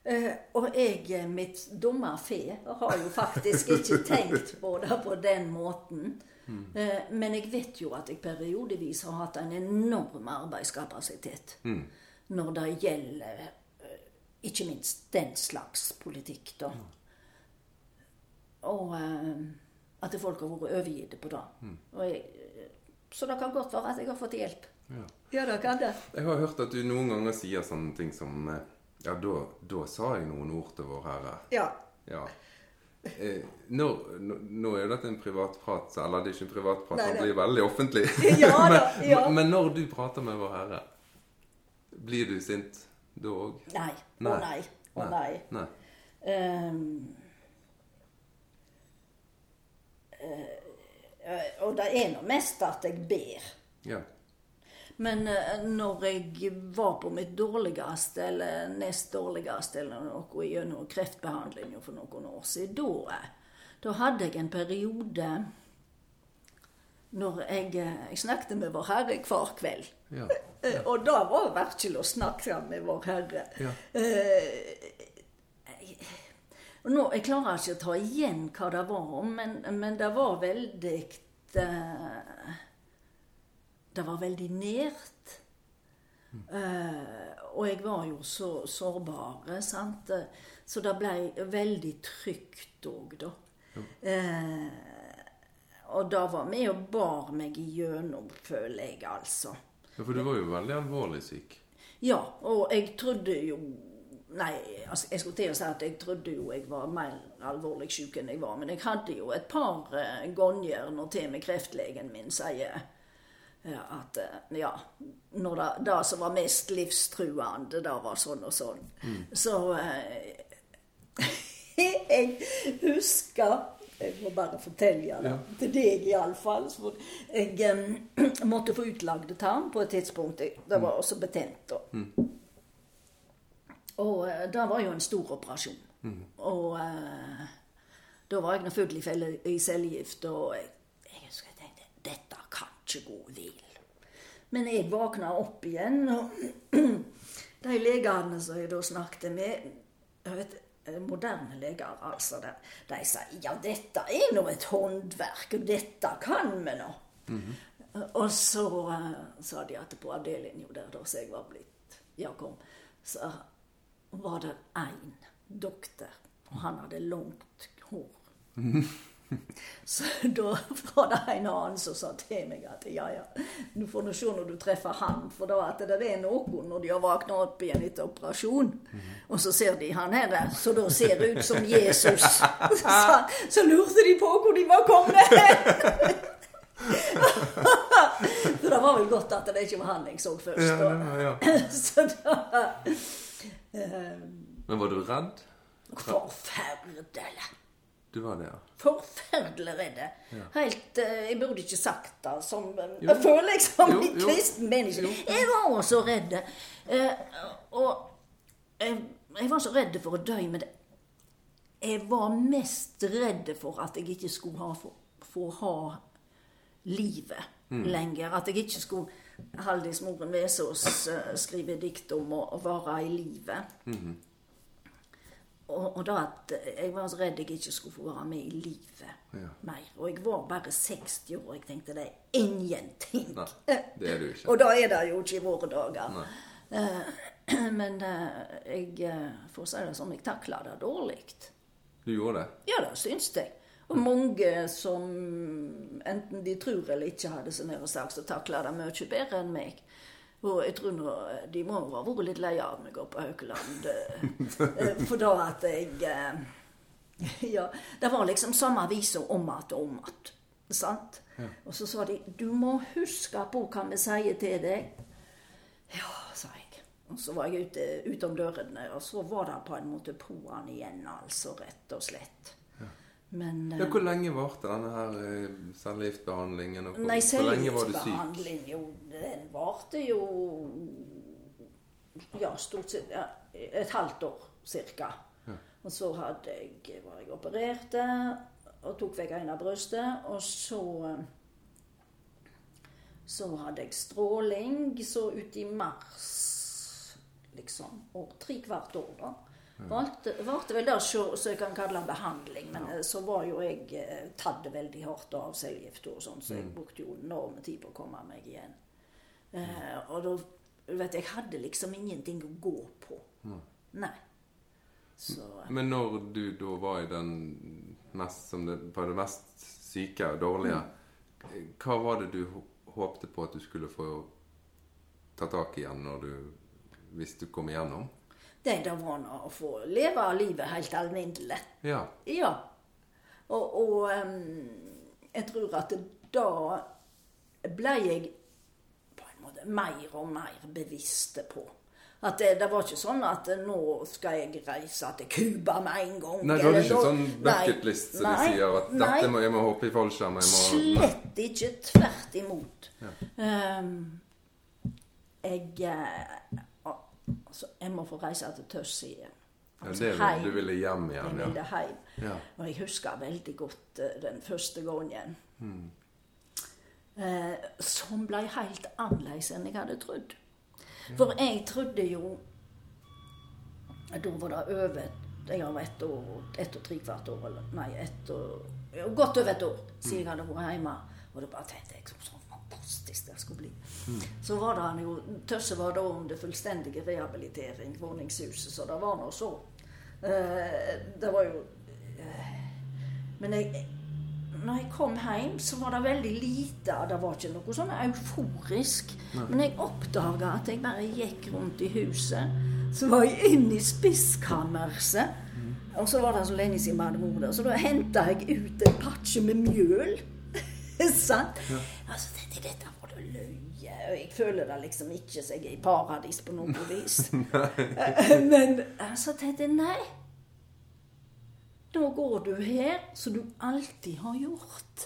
Uh, og jeg, mitt dumme fe, har jo faktisk ikke tenkt på det på den måten. Eh, men jeg vet jo at jeg periodevis har hatt en enorm arbeidskapasitet når det gjelder eh, ikke minst den slags politikk, da. Og eh, at folk har vært overgitt på det. Og jeg, så det kan godt være at jeg har fått hjelp. Ja. Ja, det kan det. Jeg har hørt at du noen ganger sier sånne ting som Ja, da, da sa jeg noen ord til Vår Herre. Ja. Ja. Eh, nå, nå, nå er jo dette en privatprat, eller det er ikke en privatprat, det blir veldig offentlig. Ja da, men, ja. men når du prater med Vår Herre, blir du sint da òg? Nei. Å Nei. nei. Å nei. Nei. Um, uh, og det er nå mest at jeg ber. Ja. Men eh, når jeg var på mitt dårligste, eller nest dårligste, eller noe gjennom kreftbehandling for noen år siden, da, eh, da hadde jeg en periode når jeg, eh, jeg snakket med Vår Herre hver kveld. Ja. ja. Og da var det virkelig å snakke med Vår Herre. Ja. Jeg, nå, jeg klarer ikke å ta igjen hva det var, men, men det var veldig eh, Det var veldig nært. Uh, og jeg var jo så sårbar, sant. Så det ble veldig trygt òg, da. Eh, og det var med og bar meg igjennom, føler jeg, altså. ja, for du var jo veldig alvorlig syk. Ja, og jeg trodde jo Nei, altså, jeg skulle til å si at jeg trodde jo jeg var mer alvorlig syk enn jeg var. Men jeg hadde jo et par uh, ganger når til med kreftlegen min sier eh, at eh, ja, når det, det som var mest livstruende, det var sånn og sånn. Så eh, jeg husker Jeg må bare fortelle det Ja. til deg iallfall. Jeg eh, måtte få utlagd tarm på et tidspunkt. Det var også betent. da. Og eh, det var jo en stor operasjon. Og eh, da var jeg nå full i, felle- i cellegift, og jeg, jeg husker jeg tenkte dette kan ikke god hvil. Men jeg våkna opp igjen, og de legene som jeg da snakket med jeg vet, eh, Moderne leger, altså. De, de sier ja, dette er nå et håndverk, og dette kan vi nå. Og så uh, sa de at på avdelingen der da jeg var blitt ja, kom, så var det én doktor, og han hadde langt hår. Så da var det en annen som sa til meg at ja, ja, du får nå se når du treffer han, for da at det er noen når de har våkna opp igjen etter operasjon, og så ser de han her der, så da ser det ut som Jesus. Så, så lurte de på hvor de var kommet hen. For det var vel godt at det ikke var han jeg så først. Ja, ja, ja. Så da um, Men var du redd? Forferdelig. Du var det, ja. Forferdelig redd. Helt uh, Jeg burde ikke sagt det som Jo. Jeg føler jeg som Jo, en kristen menneske. Jeg var også redd. Uh, og jeg, jeg var så redd for å dø, men jeg var mest redd for at jeg ikke skulle ha, få, få ha livet lenger. At jeg ikke skulle Haldis Moren Vesaas uh, skrive dikt om å, å være i livet. Og, og da at jeg var så redd jeg ikke skulle få være med i livet Ja. mer. Og jeg var bare 60 år, og jeg tenkte det er ingenting. Nei, det er du ikke. Og da er det jo ikke i våre dager. Eh, men uh, jeg uh, får si det som jeg takla det dårlig. Du gjorde det? Ja, det syns jeg. Og mange som enten de tror eller ikke hadde så nær sagt, så takla det mye bedre enn meg. Og jeg tror nå, de må ha vært litt lei av meg oppe på Haukeland. eh, For da at jeg eh, Ja, det var liksom samme visa om igjen og om igjen. Sant? Og så sa de 'Du må huske på hva vi sier til deg'. Ja, sa jeg. Og så var jeg ute utom dørene, og så var det på en måte på'n igjen, altså, rett og slett. Men eh, Ja, Hvor lenge varte denne her eh, cellegiftbehandlingen? og hvor- Nei, hvor lenge var du syk? jo, den varte jo Ja, stort sett ja, et halvt år cirka. Og så hadde jeg, var jeg opererte og tok vekk en av brystet. Og så Så hadde jeg stråling så ut i mars, liksom. Og tre hvert år, da. Varte, varte vel der så, så jeg kan kalle det behandling, men ja. så var jo jeg eh, tatt det veldig hardt av cellegifta og sånn, så jeg brukte jo enorm tid på å komme meg igjen. Uh, og da vet jeg hadde liksom ingenting å gå på. Nei. Så Men når du da var i den mest, som det, på det mest syke og dårlige, hva var det du håpte på at du skulle få ta tak igjen når du, hvis du kom igjennom? Det det var nå å få leve livet helt alminnelig. Ja. Ja. Og, og um, jeg tror at da ble jeg på en måte mer og mer bevisst på. At det, det var ikke sånn at nå skal jeg reise til Cuba med en gang. Nei, du hadde ikke sånn bucket list som de sier at nei. dette må, jeg må hoppe i fallskjerm, Nei. Slett ikke. Tvert imot. Ehm, jeg altså, Jeg må få reise til Tøss igjen. Ja, Altså, det vil, du ville hjem igjen, Jeg ville ja. hjem. Ja. Og jeg husker veldig godt uh, den første gangen. Hmm. Uh, som ble helt annerledes enn jeg hadde trodd. For jeg trodde jo Da var det over Jeg har ett år, ett og tre kvart år, eller nei, ett og ja, Godt over et år siden jeg hadde vært hjemme. Og da bare tenkte jeg så fantastisk det skulle bli. Så var det han jo Tøsse var da under fullstendig rehabilitering, våningshuset, så det var nå så. Eh, det var jo eh, Men jeg, når jeg kom hjem, så var det veldig lite. Det var ikke noe sånn euforisk. Men jeg oppdaga at jeg bare gikk rundt i huset. Så var jeg inne i spiskammerset. Og så var det så lenge siden vi hadde vært der, så da henta jeg ut en pakke med mjøl. Sant? Altså, dette, dette løye. Jeg føler det liksom ikke så jeg er i paradis på noe vis. Men så tenkte jeg nei. Da går du her som du alltid har gjort.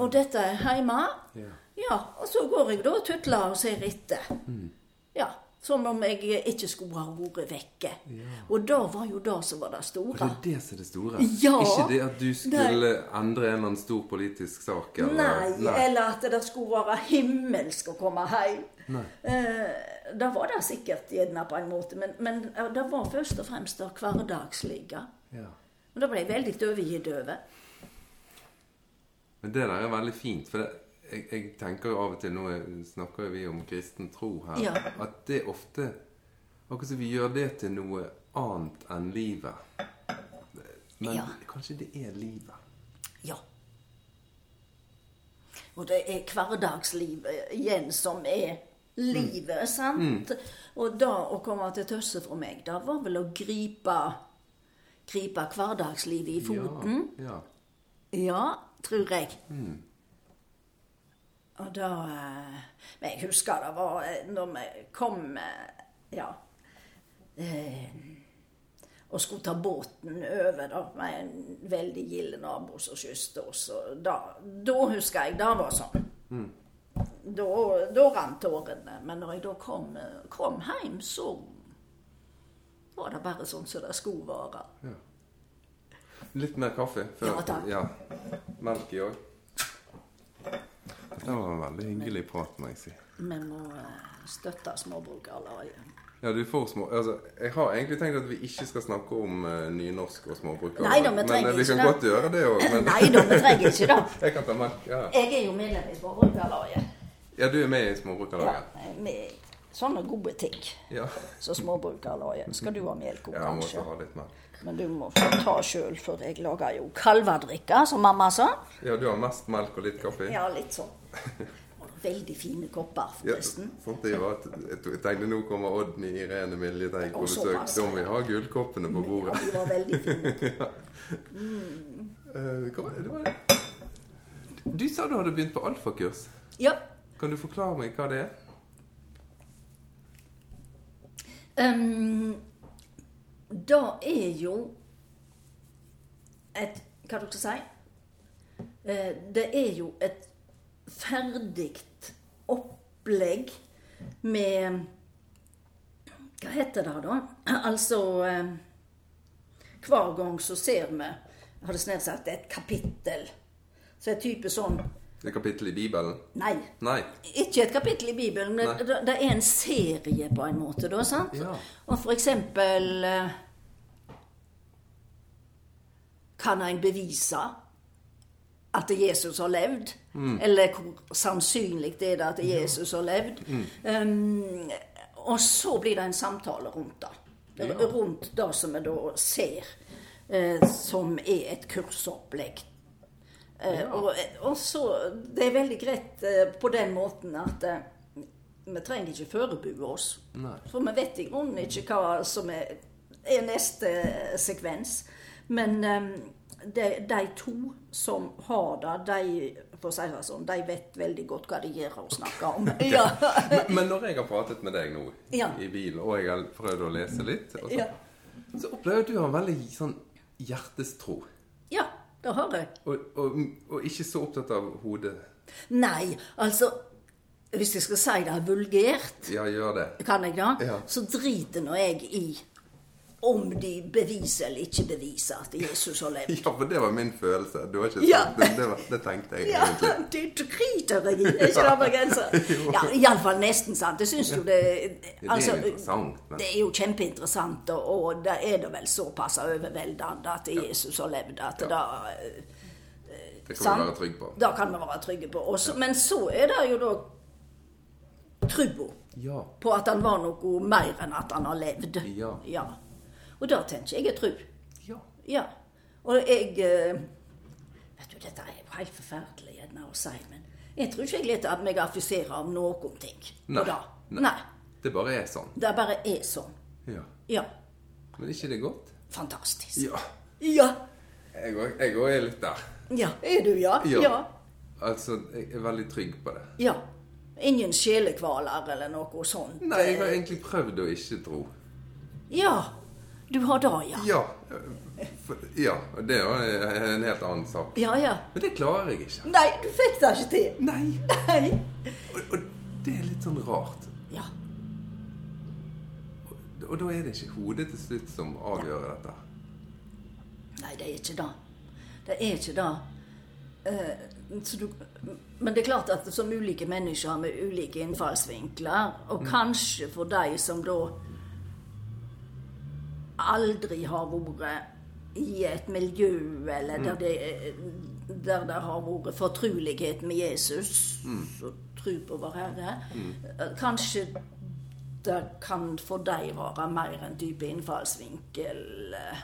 Og dette er hjemme. Ja. Ja, og så går jeg da og tutler og ser etter. Ja, Som om jeg ikke skulle ha vært vekke. Og da var jo det som var det Og store. det er det som er det store. Ja. Ikke det at du skulle endre en stor politisk sak. Eller, Nei, eller at det skulle være himmelsk å komme hjem. Eh, det var det sikkert gjerne på en måte, men, men eh, det var først og fremst det hverdagslige. Ja. Og da ble jeg veldig overgitt over. Men det der er veldig fint. For det, jeg, jeg tenker jo av og til Nå snakker vi om kristen tro her. Ja. At det ofte Akkurat som vi gjør det til noe annet enn livet. Men Ja. kanskje det er livet. Ja. Og det er hverdagslivet igjen som er livet, sant? Og da å komme til Tøsse for meg, da var vel å gripe Gripe hverdagslivet i foten. Ja. Ja, tror jeg. Og da eh, Men jeg husker det var eh, når vi kom eh, Ja. Og skulle ta båten over da, med en veldig gild nabo som kysste oss. Og da, da husker jeg det var sånn. Da, da rant tårene. Men når jeg da kom, kom hjem, så var det bare sånn som det skulle være. ja. Litt mer kaffe? før- Ja, takk. Ja. Melk i òg? Det var en veldig hyggelig prat, må jeg si. Vi må eh, støtte småbrukerlaget. Ja, du får små Altså, jeg har egentlig tenkt at vi ikke skal snakke om uh, nynorsk og småbrukere. Nei da, vi trenger Men eh, vi kan godt gjøre det òg. Men Nei da, vi trenger ikke det. jeg kan ta melk. Ja. Jeg er jo medlem i Småbrukerlaget. ja, du er med i Ja, Småbrukerlaget? Sånne gode ting Ja. som småbrukere lager. Skal du ha melk òg, ja kanskje? ha litt mer. Men du må få ta sjøl, for jeg lager jo kalvedrikke, som mamma sa. Ja, du har mest melk og litt kaffe? Ja, litt sånn. Veldig fine kopper, Ja, forresten. sånt det var, jeg tenkte nå kommer Odny Irene Miljeteig på besøk. Da må vi ha gullkoppene på bordet. Ja, de var veldig fine. ja. mm. var... Du sa du hadde begynt på alfakurs. Ja. Kan du forklare meg hva det er? Um, det er jo et Hva skal dere si? Det er jo et ferdig opplegg med Hva heter det, da? Altså eh, Hver gang så ser vi har det snart sagt et kapittel. Så et type sånn Er kapittel i Bibelen? Nei, Nei. ikke et kapittel i Bibelen, men Nei. det, er en serie på en måte, da, sant? Ja. Og for eksempel eh, Kan en bevise at Jesus har levd? Eller hvor sannsynlig det er det at Jesus har levd? Um, og så blir det en samtale rundt det. Ja. Rundt det som vi da ser eh, som er et kursopplegg. Eh, og, og så Det er veldig greit eh, på den måten at eh, vi trenger ikke forberede oss. Nei. For vi vet i grunnen ikke hva som er, er neste sekvens. Men um, de, de to som har det, de, for å si det sånn, de vet veldig godt hva de gjør og snakker om. Ja. Men, men når jeg har pratet med deg nå Ja. i bilen, og jeg har prøvd å lese litt, så, Ja. så opplever du en veldig sånn hjertestro. ja, det har jeg. Og, og, og ikke så opptatt av hodet. Nei, altså Hvis jeg skal si det vulgært, Ja, gjør det. kan jeg da, Ja. så driter nå jeg i om de beviser eller ikke beviser at Jesus har levd. Ja, for det var min følelse. Du har ikke Ja. sagt det, det, var, det tenkte jeg Ja, egentlig. det driter jeg i. Er ikke det bergenser? Ja, iallfall nesten sant. Jeg syns jo det altså, Det er interessant, men- Det er jo kjempeinteressant, og, og da er det vel såpass overveldende at Jesus har levd at da Det kan sant? vi være trygge på. Da kan vi være trygge på. Også, Men så er det jo da trua Ja. på at han var noe mer enn at han har levd. Ja. Og da tenker jeg er tru. Ja. Ja. Og jeg eh, Vet du, dette er jo helt forferdelig gjerne å si, men jeg tror ikke jeg lar meg affisere av noen ting. Nei. Nei. Nei. Det bare er sånn. Det bare er sånn. Ja. Ja. Men ikke det godt? Fantastisk. Ja. Ja. Jeg òg jeg òg er litt der. Ja. Er du, ja? Ja. Ja. Altså, jeg er veldig trygg på det. ja. Ingen sjelekvaler eller noe sånt. Nei, jeg har egentlig prøvd å ikke tro. Ja. Du har det, ja. Ja. Ja. Det er en helt annen sak. Ja, ja. Men det klarer jeg ikke. Nei, du fikk det ikke til. Nei. Nei. Og, og det er litt sånn rart. Ja. Og da er det ikke hodet til slutt som avgjør dette. Nei, det er ikke det. Det er ikke det. Du, men det er klart at som ulike mennesker med ulike innfallsvinkler, og kanskje for de som da aldri har vært i et miljø eller der det, der det har vært fortrolighet med Jesus og tro på vår Herre, Mm. kanskje det kan for deg være mer en type innfallsvinkel eh,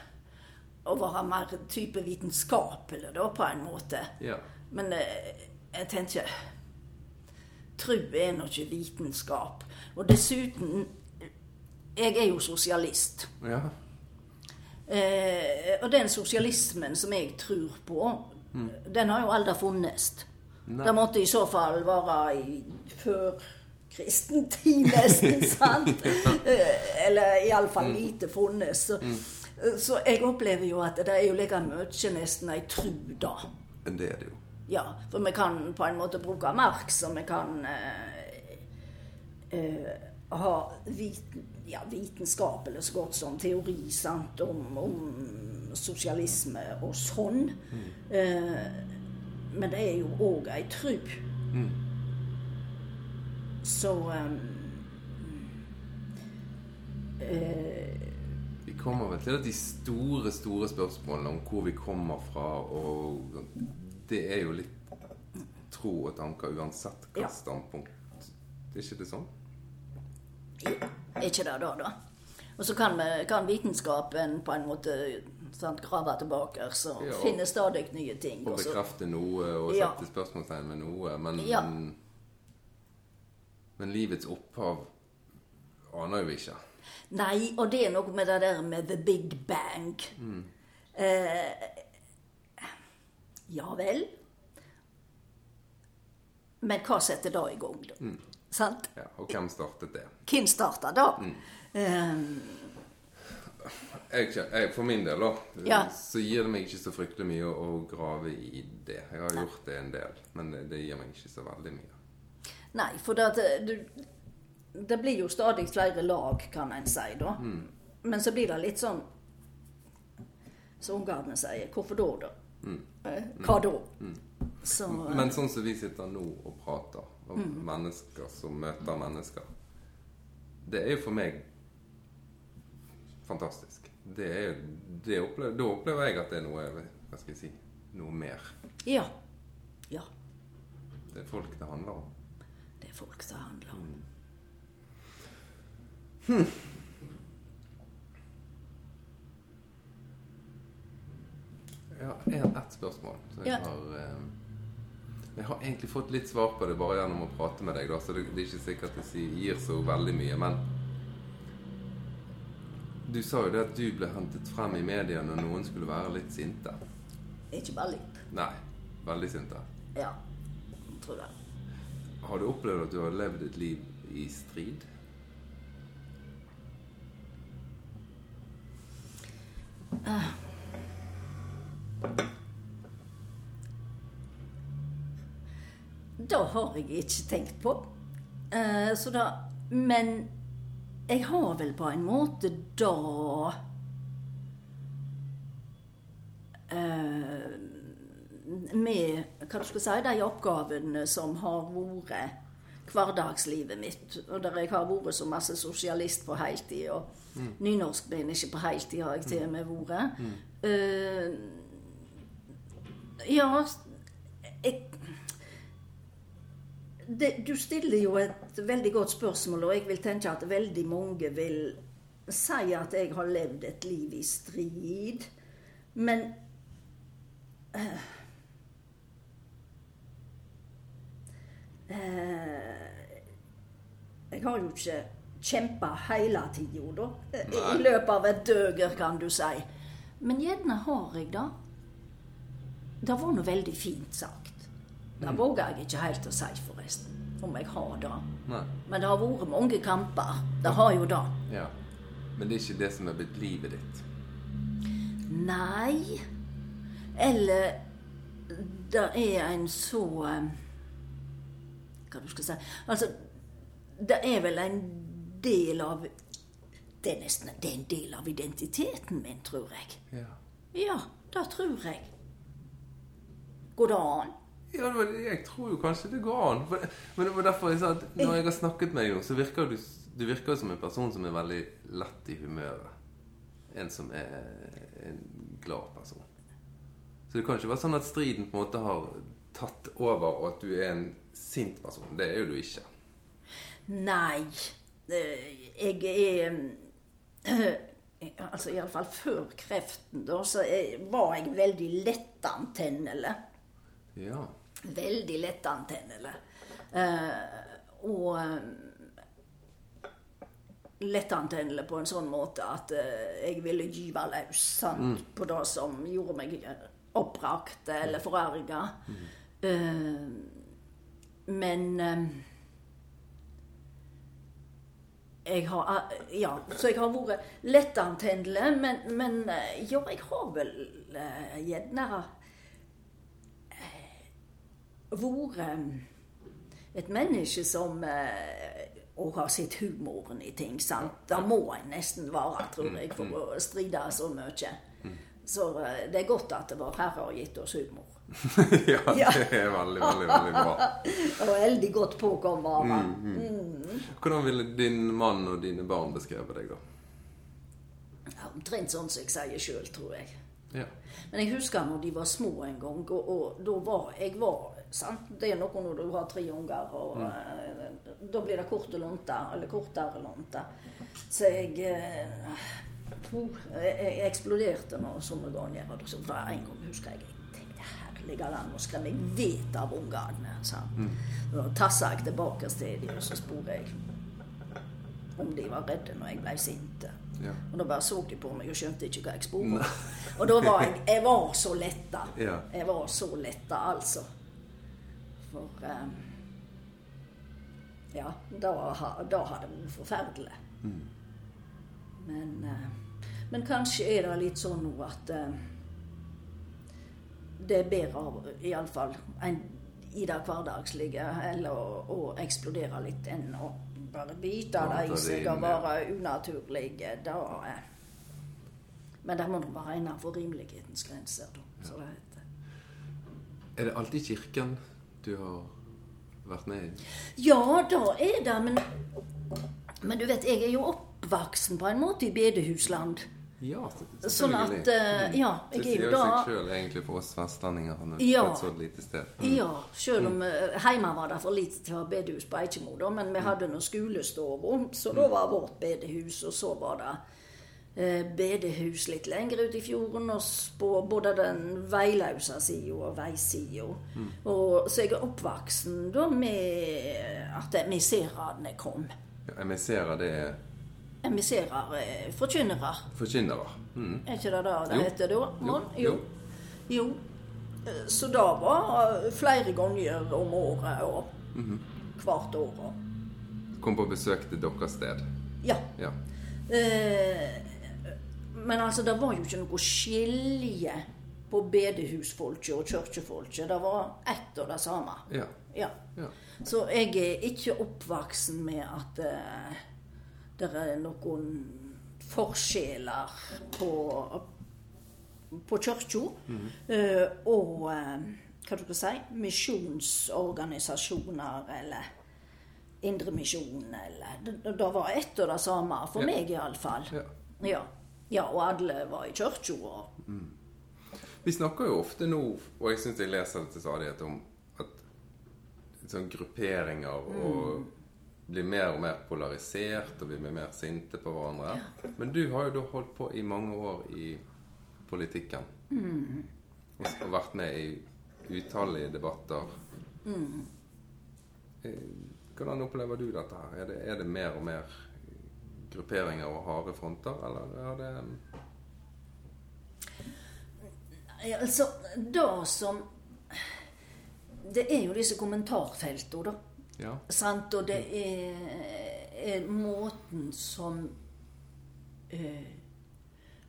å være mer type vitenskapelig, da, på en måte. Ja. Men eh, jeg tenker Tro er nå ikke vitenskap. Og dessuten Jeg er jo sosialist. Ja. Eh, og den sosialismen som jeg tror på, den har jo aldri funnes. Det måtte i så fall være i før kristen tid, nesten, sant? Eh, Eller iallfall lite funnes. Så, så jeg opplever jo at det er jo like mye nesten ei tru, da. Enn det er det jo. Ja, for vi kan på en måte bruke Marx, og vi kan eh, eh, ha viten, ja, vitenskap, eller så godt som teori, sant, om, om sosialisme og sånn. Eh, men det er jo òg ei tru. Så um, eh, Vi kommer vel til at de store, store spørsmålene om hvor vi kommer fra, og det er jo litt tro og tanker uansett hva Ja. standpunkt. Er ikke det sånn? Ikke det da, da? Og så kan, vi, kan vitenskapen på en måte sant, grave tilbake så Ja, og- finne stadig nye ting. Og bekrefte noe og Ja. sette spørsmålstegn ved noe. Men, Ja. men livets opphav aner jo ikke. Nei, og det er noe med det der med the big bang. Eh, ja vel. Men hva setter det i gang, da? Sant? Ja, og hvem startet det? Hvem starta da? Eh, Jeg, jeg, for min del da, Ja. så gir det meg ikke så fryktelig mye å, å grave i det. Jeg har gjort det en del, men det, det gir meg ikke så veldig mye. nei, for det, eh, det blir jo stadig flere lag, kan en si, da. Men så blir det litt sånn Som ungene sier. Hvorfor da, da? Mm. Hva da? Så eh, Men sånn som vi sitter nå og prater om mennesker som møter mennesker, det er jo for meg fantastisk. Det er det opplever, da opplever jeg at det er noe Hva skal jeg si Noe mer. Ja. Ja. Det er folk det handler om. Det er folk det handler om. Jeg har ett spørsmål. Så jeg, Ja. har, eh, jeg har egentlig fått litt svar på det bare gjennom å prate med deg, da, så det, det er ikke sikkert det gir så veldig mye. Men du sa jo det at du ble hentet frem i media når noen skulle være litt sinte. Ikke bare litt. Nei, veldig sinte. Ja. Tror jeg. Har du opplevd at du har levd et liv i strid? Det har jeg ikke tenkt på. Eh, så da Men jeg har vel på en måte da eh, Med hva du skal si, de oppgavene som har vært hverdagslivet mitt, og der jeg har vært så masse sosialist på heltid, og nynorsk men ikke på heltid har jeg til og med vært. Eh, ja, jeg det, du stiller jo et veldig godt spørsmål, og jeg vil tenke at veldig mange vil si at jeg har levd et liv i strid. Men eh, eh, Jeg har jo ikke kjempa hele tida, da. eh, I løpet av et døger, kan du si. Men gjerne har jeg det. Det var nå veldig fint sagt. Det våger jeg ikke helt å si, forresten. Om jeg har det. Nei. Men det har vært mange kamper. Det har jo det. Ja. Men det er ikke det som er blitt livet ditt. Nei. Eller det er en så eh, Hva du skal si Altså, det er vel en del av Det er nesten det er en del av identiteten min, tror jeg. Ja. Ja, det tror jeg. Går det an? Ja, jeg tror jo kanskje det går an. Men det var derfor jeg sa at når jeg har snakket med deg nå, så virker du, du virker som en person som er veldig lett i humøret. En som er en glad person. Så det kan ikke være sånn at striden på en måte har tatt over, og at du er en sint person. Det er jo du ikke. Nei. Jeg er Altså iallfall før kreften, da, så var jeg veldig lettantennelig. Ja. Veldig lettantennelig. Eh, og lett lettantennelig på en sånn måte at eh, jeg ville gyve løs sant? på det som gjorde meg eh, oppbrakt eller forarga. Eh, men eh, jeg har eh, Ja, så jeg har vært lettantennelig, men, men eh, ja, jeg har vel eh, gjerne eh, vært eh, et menneske som eh, og har sett humoren i ting. sant? Det må en nesten være, tror jeg, for å stride så mye. Så eh, det er godt at vår Herre har gitt oss humor. ja, det er veldig, veldig, veldig bra. Og veldig godt påkommet av mm. Hvordan ville din mann og dine barn beskrevet deg, da? Omtrent sånn som jeg sier sjøl, tror jeg. Ja. Men jeg husker når de var små en gang, og, og da var jeg var sant? Det er noe når du har tre unger, og eh, da blir det kort og lunte, eller kortere lunte. Så jeg eh, jeg, eksploderte nå somme ganger. Og så var en gang husker jeg jeg tenkte herlige land, nå skal jeg vite av ungene. Mm. Da tassa jeg tilbake til dem, og så spurte jeg om de var redde når jeg ble sint. Ja. Og da bare så de på meg og skjønte ikke hva jeg spurte. Og da var jeg Jeg var så letta. Ja. Jeg var så letta, altså. For eh, Ja, da, da har det vært forferdelig. Men, eh, men kanskje er det litt sånn nå at eh, det er bedre iallfall enn i det hverdagslige eller å, å eksplodere litt enn å bare bite det i seg og være unaturlig. Da, eh. Men det må nå være innenfor rimelighetens grenser, da. Så det heter. Er det alltid kirken du har vært med i? Ja, da er det, men Men du vet, jeg er jo oppvoksen på en måte i bedehusland. Ja. Sånn at, uh, ja, jeg er sier jo jo seg da- sjøl egentlig for oss vestlendinger på Ja. et så lite sted. Ja, selv om uh, hjemme var det for lite til å ha bedehus på Eikemo, da, men vi hadde noen skolestove, så da var vårt bedehus, og så var det eh, bedehus litt lenger ut i fjorden, og på både den veiløse sida og veisida. Og Så jeg er oppvoksen da med at emisserene kom. Ja, Emisserer det er Emisserer, er forkynnere. forkynnere. Mm. Er ikke det det det heter da? Jo. Jo. jo. Eh, Så det var eh, flere ganger om året og Mhm. hvert år. Kom på besøk til deres sted. Ja. Ja. Eh, Men altså, det var jo ikke noe skilje på bedehusfolket og kirkefolket. Det var ett og det samme. Ja. Ja. ja. Så jeg er ikke oppvoksen med at uh, det er noen forskjeller på, på kirka. eh, og uh, hva du skal si misjonsorganisasjoner eller Indremisjonen eller det, det var ett og det samme, for Ja. meg iallfall. Ja. Ja. Ja. Og alle var i kirka. Og, Vi snakker jo ofte nå, og jeg syns jeg leser det til stadighet, om at sånn grupperinger og blir mer og mer polarisert, og vi blir mer sinte på hverandre. Men du har jo da holdt på i mange år i politikken. Og, og vært med i utallige debatter. Mm. Hvordan opplever du dette her? Er det, er det mer og mer grupperinger og harde fronter, eller er det Ja, altså, det som Det er jo disse kommentarfeltene, da. Ja. Sant? Og det er, er måten som eh,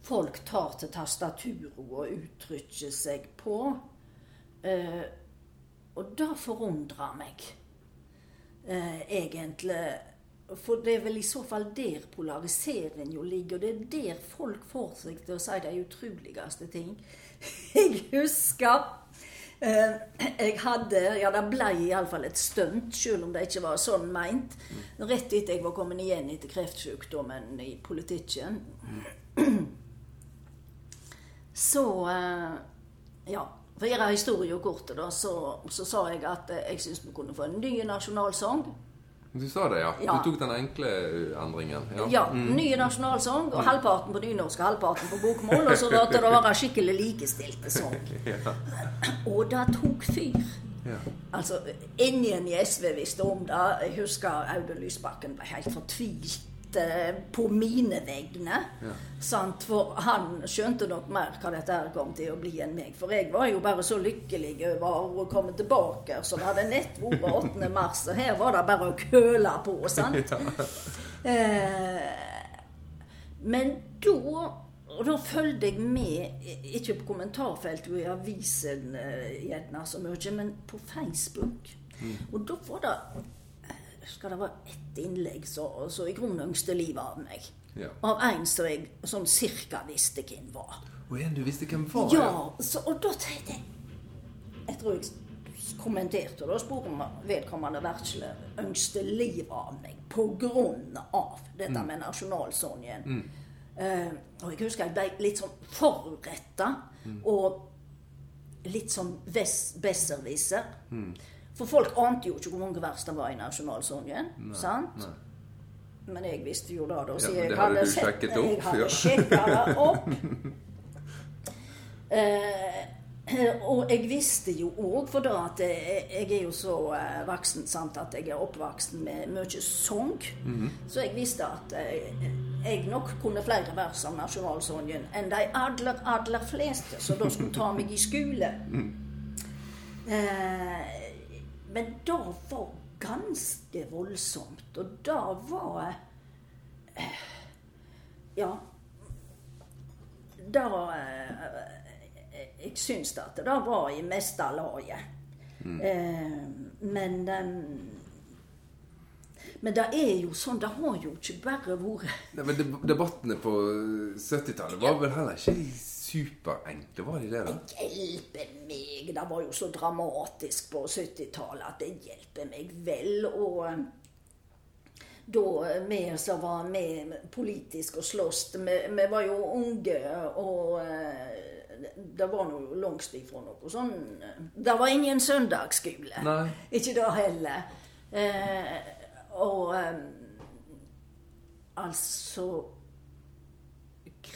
folk tar til tastaturet og uttrykker seg på. Eh, og det forundrer meg, eh, egentlig. For det er vel i så fall der polariseringen jo ligger. Og det er der folk får seg til å si de utroligste ting. Jeg husker eh, jeg hadde Ja, det ble iallfall et stunt, selv om det ikke var sånn meint. Rett etter jeg var kommet igjen etter kreftsykdommen i politikken. Så eh, Ja. For å gjøre historien kort, så, så sa jeg at eh, jeg syns vi kunne få en ny nasjonalsang. Du sa det, ja. Ja. Du tok den enkle uh, endringen. Ja, ny nasjonalsang, og halvparten på nynorsk og halvparten på bokmål. Og så måtte det være skikkelig likestilte sang. Ja. Og det tok fyr. Ja. Altså, ingen i SV visste om det. Jeg husker Audun Lysbakken ble helt fortvilt eh, på mine vegne. Ja. Sant? For han skjønte nok mer hva dette her kom til å bli enn meg. For jeg var jo bare så lykkelig over å komme tilbake. Så det hadde nett vært 8. mars, og her var det bare å køle på. sant? Eh, men da og da fulgte jeg med, ikke på kommentarfeltet og i avisen eh, gjerne så mye, men på Facebook. Og da var det skal det være ett innlegg som i grunnen ønsket livet av meg. Ja. Av en som jeg sånn cirka visste hvem var. Og en du visste hvem var? Ja, så, og da tenkte jeg Jeg tror jeg kommenterte og da spurte om vedkommende virkelig ønsket livet av meg på grunn av dette med Mm. Uh, og jeg husker jeg ble litt sånn forretta. Og litt sånn besserwisser. besserwisser. For folk ante jo ikke hvor mange vers det var i nasjonalsangen. sant? nei. Men jeg visste jo da, da. Så ja, jeg det hadde sett- Jeg hadde sjekka det opp. Eh, og jeg visste jo òg, for da at jeg, jeg er jo så eh, voksen sant, at jeg er oppvoksen med mye sang. Mhm. Så jeg visste at eh, jeg nok kunne flere vers av nasjonalsangen enn de aller, aller fleste som da skulle ta meg i skole. Eh, men det var ganske voldsomt. Og det var eh, Ja. Det eh, Jeg syns at det var i meste laget. Mm. men eh, Men det er jo sånn, det har jo ikke bare vært Nei, men Debattene på 70-tallet var vel heller ikke superenkle, var de det? da? Hjelpe meg! Det var jo så dramatisk på 70-tallet at det hjelper meg vel. Og eh, da vi som var med politisk og sloss, vi, vi var jo unge, og eh, det var nå langt ifra noe sånn Det var ingen søndagsskole. Nei. Ikke det heller. Eh, og eh, altså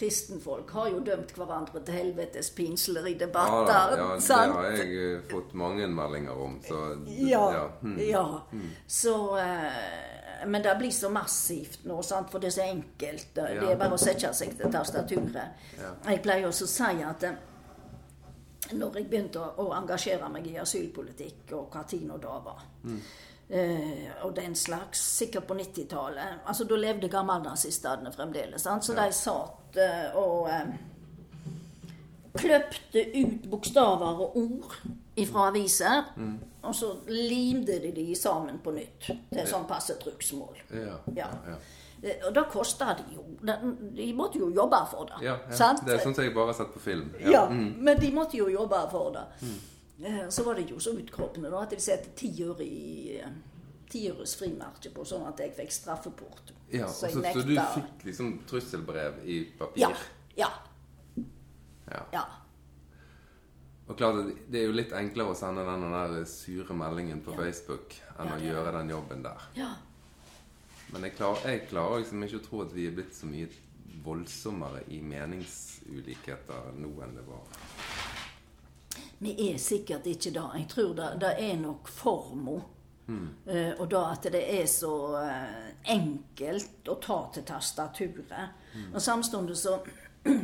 Kristenfolk har jo dømt hverandre til helvetes pinsler i debatter. Ja, ja, det sant? har jeg eh, fått mange meldinger om, så Ja. hm. ja. Så eh, Men det blir så massivt nå, sant? for det er så enkelt. Det er bare å sette seg til tastaturet. Jeg pleier også å si at eh, når jeg begynte å, å engasjere meg i asylpolitikk, og hva tid nå da var eh, og den slags, sikkert på 90-tallet altså Da levde gammelnazistene fremdeles. Sant? Så de satt eh, og eh, kløpte ut bokstaver og ord ifra aviser, og så limte de de sammen på nytt. til sånn passe trykksmål. Ja. Ja. ja. Eh, Og da kosta det jo. De, måtte jo jobbe for det. Ja, ja. sant? Det er som jeg bare har sett på film. Ja, Mm. men de måtte jo jobbe for det. Eh, Så var det jo så utkroppende da, at de satte ti øre i eh, frimerke på, sånn at jeg fikk straffeport. Ja, så jeg så, så du fikk liksom trusselbrev i papir? Ja. Ja. Ja. ja. Og klart, det er jo litt enklere å sende den der sure meldingen på Facebook enn Ja, å gjøre den jobben der. ja. Men jeg klarer, jeg klarer liksom ikke å tro at vi er blitt så mye voldsommere i meningsulikheter nå enn det var. Vi er sikkert ikke det. Jeg tror det, det er nok forma. Eh, og da at det er så uh, enkelt å ta til tastaturet. Og samtidig så uh,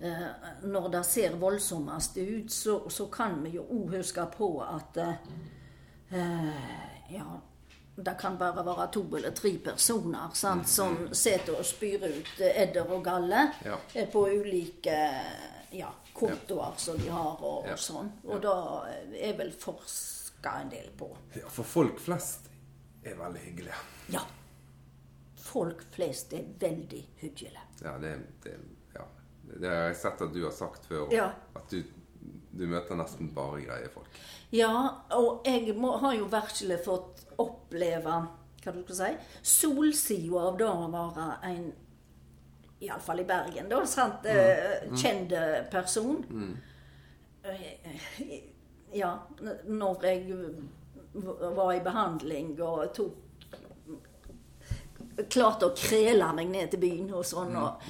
Når det ser voldsommest ut, så, så kan vi jo òg huske på at Ja, det kan bare være to eller tre personer sant, som sitter og spyr ut edder og galle Ja. på ulike ja, kontoer som de har og, og sånn. Og da er vel forska en del på. Ja, for folk flest er veldig hyggelige. Ja. Folk flest er veldig hyggelige. Ja, det, det, ja. det har jeg sett at du har sagt før. Ja. At du, du møter nesten bare greie folk. Ja, og jeg må, har jo virkelig fått oppleve hva du skal si, solsida av det å være en Iallfall i Bergen, da, sant, Mm. kjent person. Mm. Ja, når jeg var i behandling og tok Klarte å krele meg ned til byen og sånn. og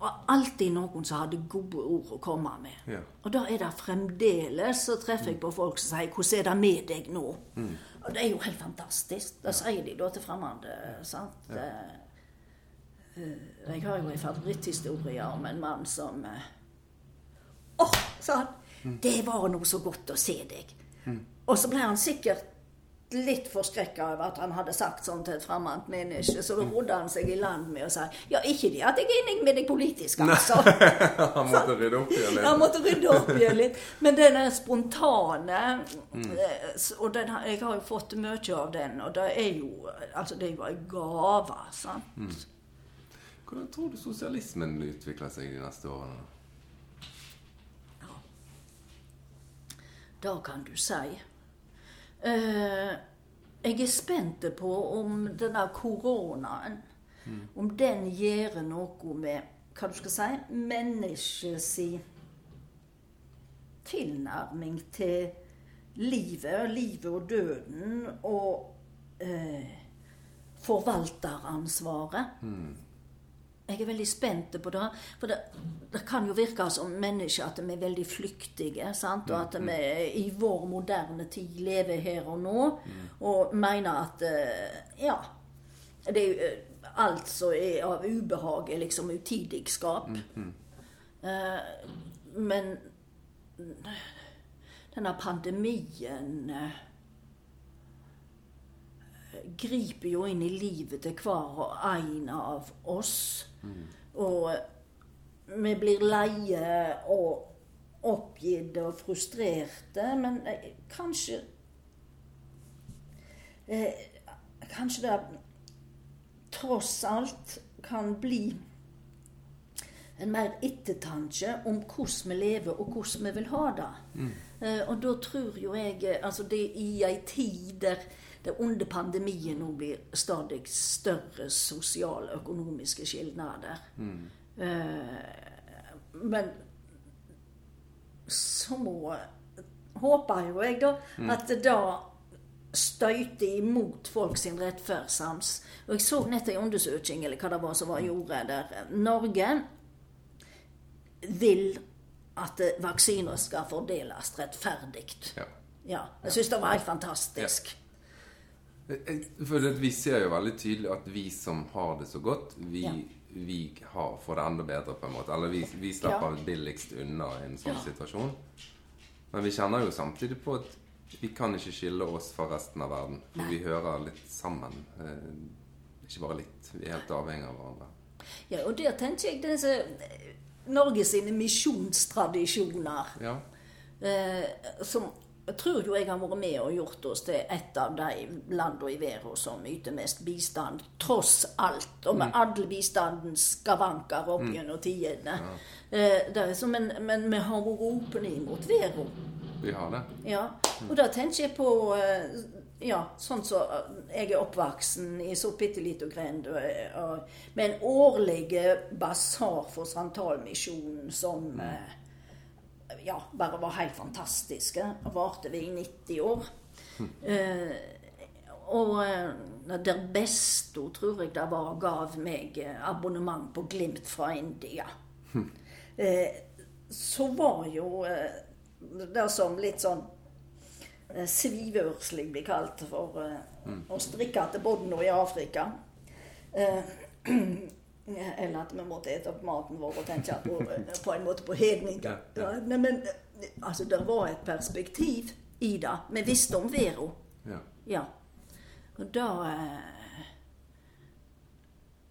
og alltid noen som hadde gode ord å komme med. Ja. Og da er det fremdeles så treffer jeg på folk som sier 'Hvordan er det med deg nå?' Og det er jo helt fantastisk. Det sier de da til fremmede. sant? Eh, eh, Jeg har jo en favoritthistorie om en mann som Å, oh, sa han! Det var noe så godt å se deg. Og så ble han sikkert litt forskrekka over at han hadde sagt sånn til et fremmed menneske, så da rodde han seg i land med å si Ja, ikke det at jeg er enig med deg politisk, altså. Han måtte rydde opp igjen litt. Han måtte rydde opp igjen litt. Men den er spontane mm. Og den, jeg har jo fått mye av den, og det er jo Altså, det er jo en gave, sant. Hvordan tror du sosialismen utvikler seg de neste årene? Ja Det kan du si. Uh, jeg er spent på om denne koronaen Om den gjør noe med hva du skal si, menneskets tilnærming til livet, livet og døden, og uh, forvalteransvaret. Jeg er veldig spent på det. For det, det kan jo virke som mennesker at vi er veldig flyktige. Sant? Og at vi i vår moderne tid lever her og nå og mener at eh, Ja. Det er jo eh, alt som er av ubehag, er liksom utidigskap. Eh, men denne pandemien griper jo inn i livet til hver og en av oss. Og vi blir leie og oppgitt og frustrerte, men eh, kanskje eh, Kanskje det tross alt kan bli en mer ettertanke om hvordan vi lever og hvordan vi vil ha det. Eh, og da tror jo jeg eh, Altså det i ei tid der det under pandemien nå blir stadig større sosiale og økonomiske skilnader. Mm. men så må håper jo jeg, da, at det da støyter imot folk sin rettferdssans. Og jeg så nett en undersøking eller hva det var som var gjort der. Norge vil at eh, vaksiner skal fordeles rettferdig. Ja. Ja, jeg syns det var helt fantastisk. Eh, For det, vi ser jo veldig tydelig at vi som har det så godt, vi, Ja. vi har, får det enda bedre, på en måte. Eller vi, vi slipper billigst unna i en sånn Ja. situasjon. Men vi kjenner jo samtidig på at vi kan ikke skille oss fra resten av verden. For vi hører litt sammen. Eh, ikke bare litt. Vi er helt avhengig av hverandre. Ja, og der tenker jeg disse eh, Norge sine misjonstradisjoner Ja. eh, som jeg tror jo jeg har vært med og gjort oss til et av de landene i verden som yter mest bistand, tross alt. Og med all bistandens skavanker opp gjennom tidene. Eh, det er så- men, men vi har vært åpne imot verden. Vi har det. Ja, og da tenker jeg på eh, ja, sånn som så jeg er oppvoksen i så bitte lita grend, med en årlig basar for Santalmisjonen som eh, ja, bare var helt fantastisk. Og varte vi i 90 år. Eh, og eh, der beste, tror jeg det var, gav meg eh, abonnement på Glimt fra India. Eh, så var jo eh, det som litt sånn eh, svivørslig blir kalt for eh, å strikke til bodden i Afrika. Eh, eller at vi måtte ete opp maten vår og tenke på, på en måte på hedning. Men, men altså, det var et perspektiv i det. Vi visste om verden. Ja. Ja. Og da eh,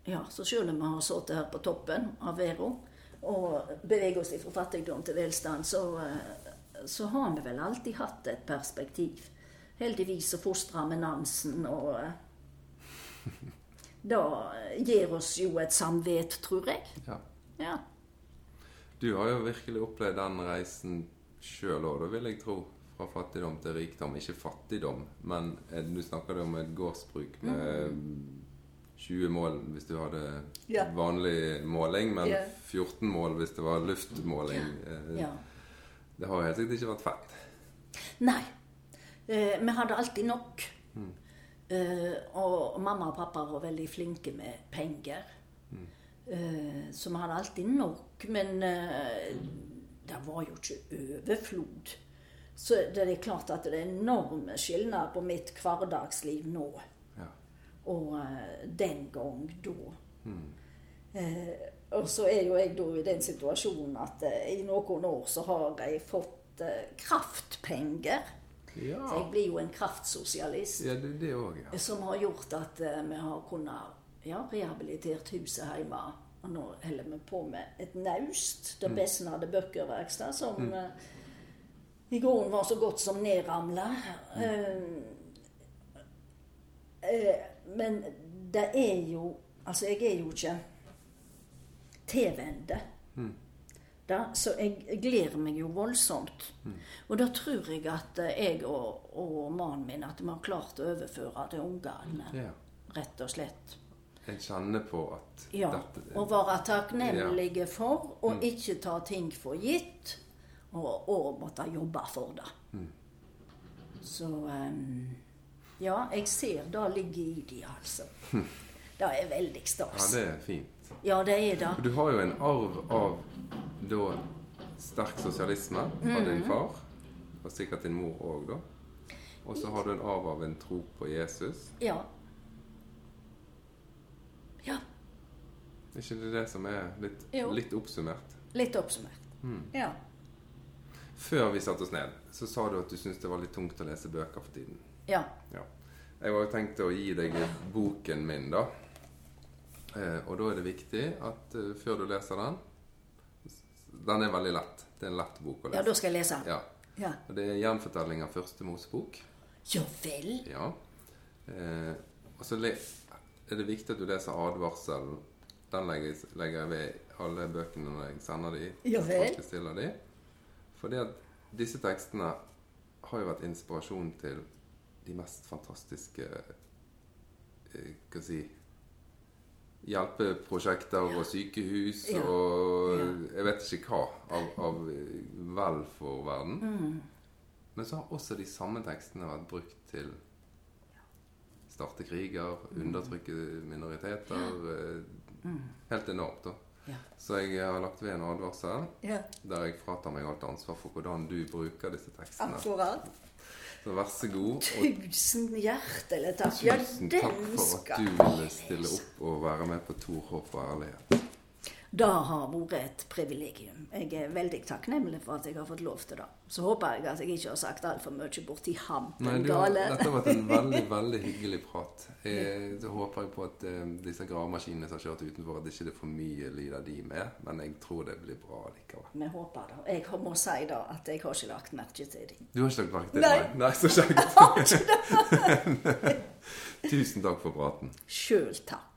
Ja, så selv om vi har sittet her på toppen av verden og beveger oss fra fattigdom til velstand, så, eh, så har vi vel alltid hatt et perspektiv. Heldigvis så fostrer vi Nansen, og eh, da gir oss jo et samvet, tror jeg. ja. Ja. Du har jo virkelig opplevd den reisen sjøl òg, da vil jeg tro. Fra fattigdom til rikdom. Ikke fattigdom, men eh, du snakker om et gårdsbruk med 20 mål hvis du hadde Ja. vanlig måling, men Ja. 14 mål hvis det var luftmåling. Eh, ja. Det har jo helt sikkert ikke vært feil. Nei. Eh, vi hadde alltid nok. Eh, og mamma og pappa var veldig flinke med penger. Eh, så vi hadde alltid nok. Men eh, det var jo ikke overflod. Så det er klart at det er enorme skillnader på mitt hverdagsliv nå Ja. og eh, den gang da. Eh, og så er jo jeg da i den situasjonen at eh, i noen år så har jeg fått eh, kraftpenger. Så jeg blir jo en kraftsosialist. ja det det også, ja. Som har gjort at eh, vi har kunnet ja, rehabilitert huset hjemme. Og nå holder vi på med et naust. Det hadde bøkerverksted, som eh, i grunnen var så godt som nedramla. Mm. Uh, uh, men det er jo Altså, jeg er jo ikke tilvende. Da, så jeg gleder meg jo voldsomt. Og da tror jeg at eh, jeg og, og mannen min at vi har klart å overføre til ungene. Ja. Rett og slett. jeg kjenner på at Ja, dette Å være takknemlige for, og ikke ta ting for gitt, og, og måtte jobbe for det. Så um, Ja, jeg ser det ligger i de, altså. Det er veldig stas. Ja, det er fint. Ja, det er det. Du har jo en arv av da sterk sosialisme fra din far, og sikkert din mor òg, da. Og så har du en arv av en tro på Jesus. Ja. Ja, Er ikke det det som er litt, litt oppsummert? litt oppsummert. Ja. Før vi satte oss ned, så sa du at du syntes det var litt tungt å lese bøker for tiden. Ja. Ja. Jeg var jo tenkt å gi deg boken min, da. Eh, og da er det viktig at eh, før du leser den Den er veldig lett. Det er en lett bok å lese. ja, da skal jeg lese. Ja. Ja. Og det er gjenfortelling av første Mosebok. Ja vel. Ja. Eh, og så er det viktig at du leser advarselen. Den legger, jeg- legger jeg ved alle bøkene når jeg sender de. Ja vel. bestiller de. Fordi at disse tekstene har jo vært inspirasjon til de mest fantastiske eh, Hva si Hjelpeprosjekter og sykehus og jeg vet ikke hva av, av vel for verden. Mm. Men så har også de samme tekstene vært brukt til starte kriger, Mm. undertrykke minoriteter. eh, Helt enormt, da. Ja. Så jeg har lagt ved en advarsel Ja, der jeg fratar meg alt ansvar for hvordan du bruker disse tekstene. akkurat. Så vær så god, og Tusen hjertelig takk. Tusen takk for at du ville stille opp og være med på Tor håp og ærlighet. Det har vært et privilegium. Jeg er veldig takknemlig for at jeg har fått lov til det. Så håper jeg at jeg ikke har sagt altfor mye borti ham. Nei, du, har- gale. dette har vært en veldig veldig hyggelig prat. Så håper jeg på at uh, disse gravemaskinene som har kjørt utenfor, at ikke det er for mye lyd av de med. Men jeg tror det blir bra likevel. Vi håper det. Jeg må si da at jeg har ikke lagt merke til dem. Du har ikke lagt merke til Nei. det? Nei, så kjekt. Tusen takk for praten. Sjøl takk.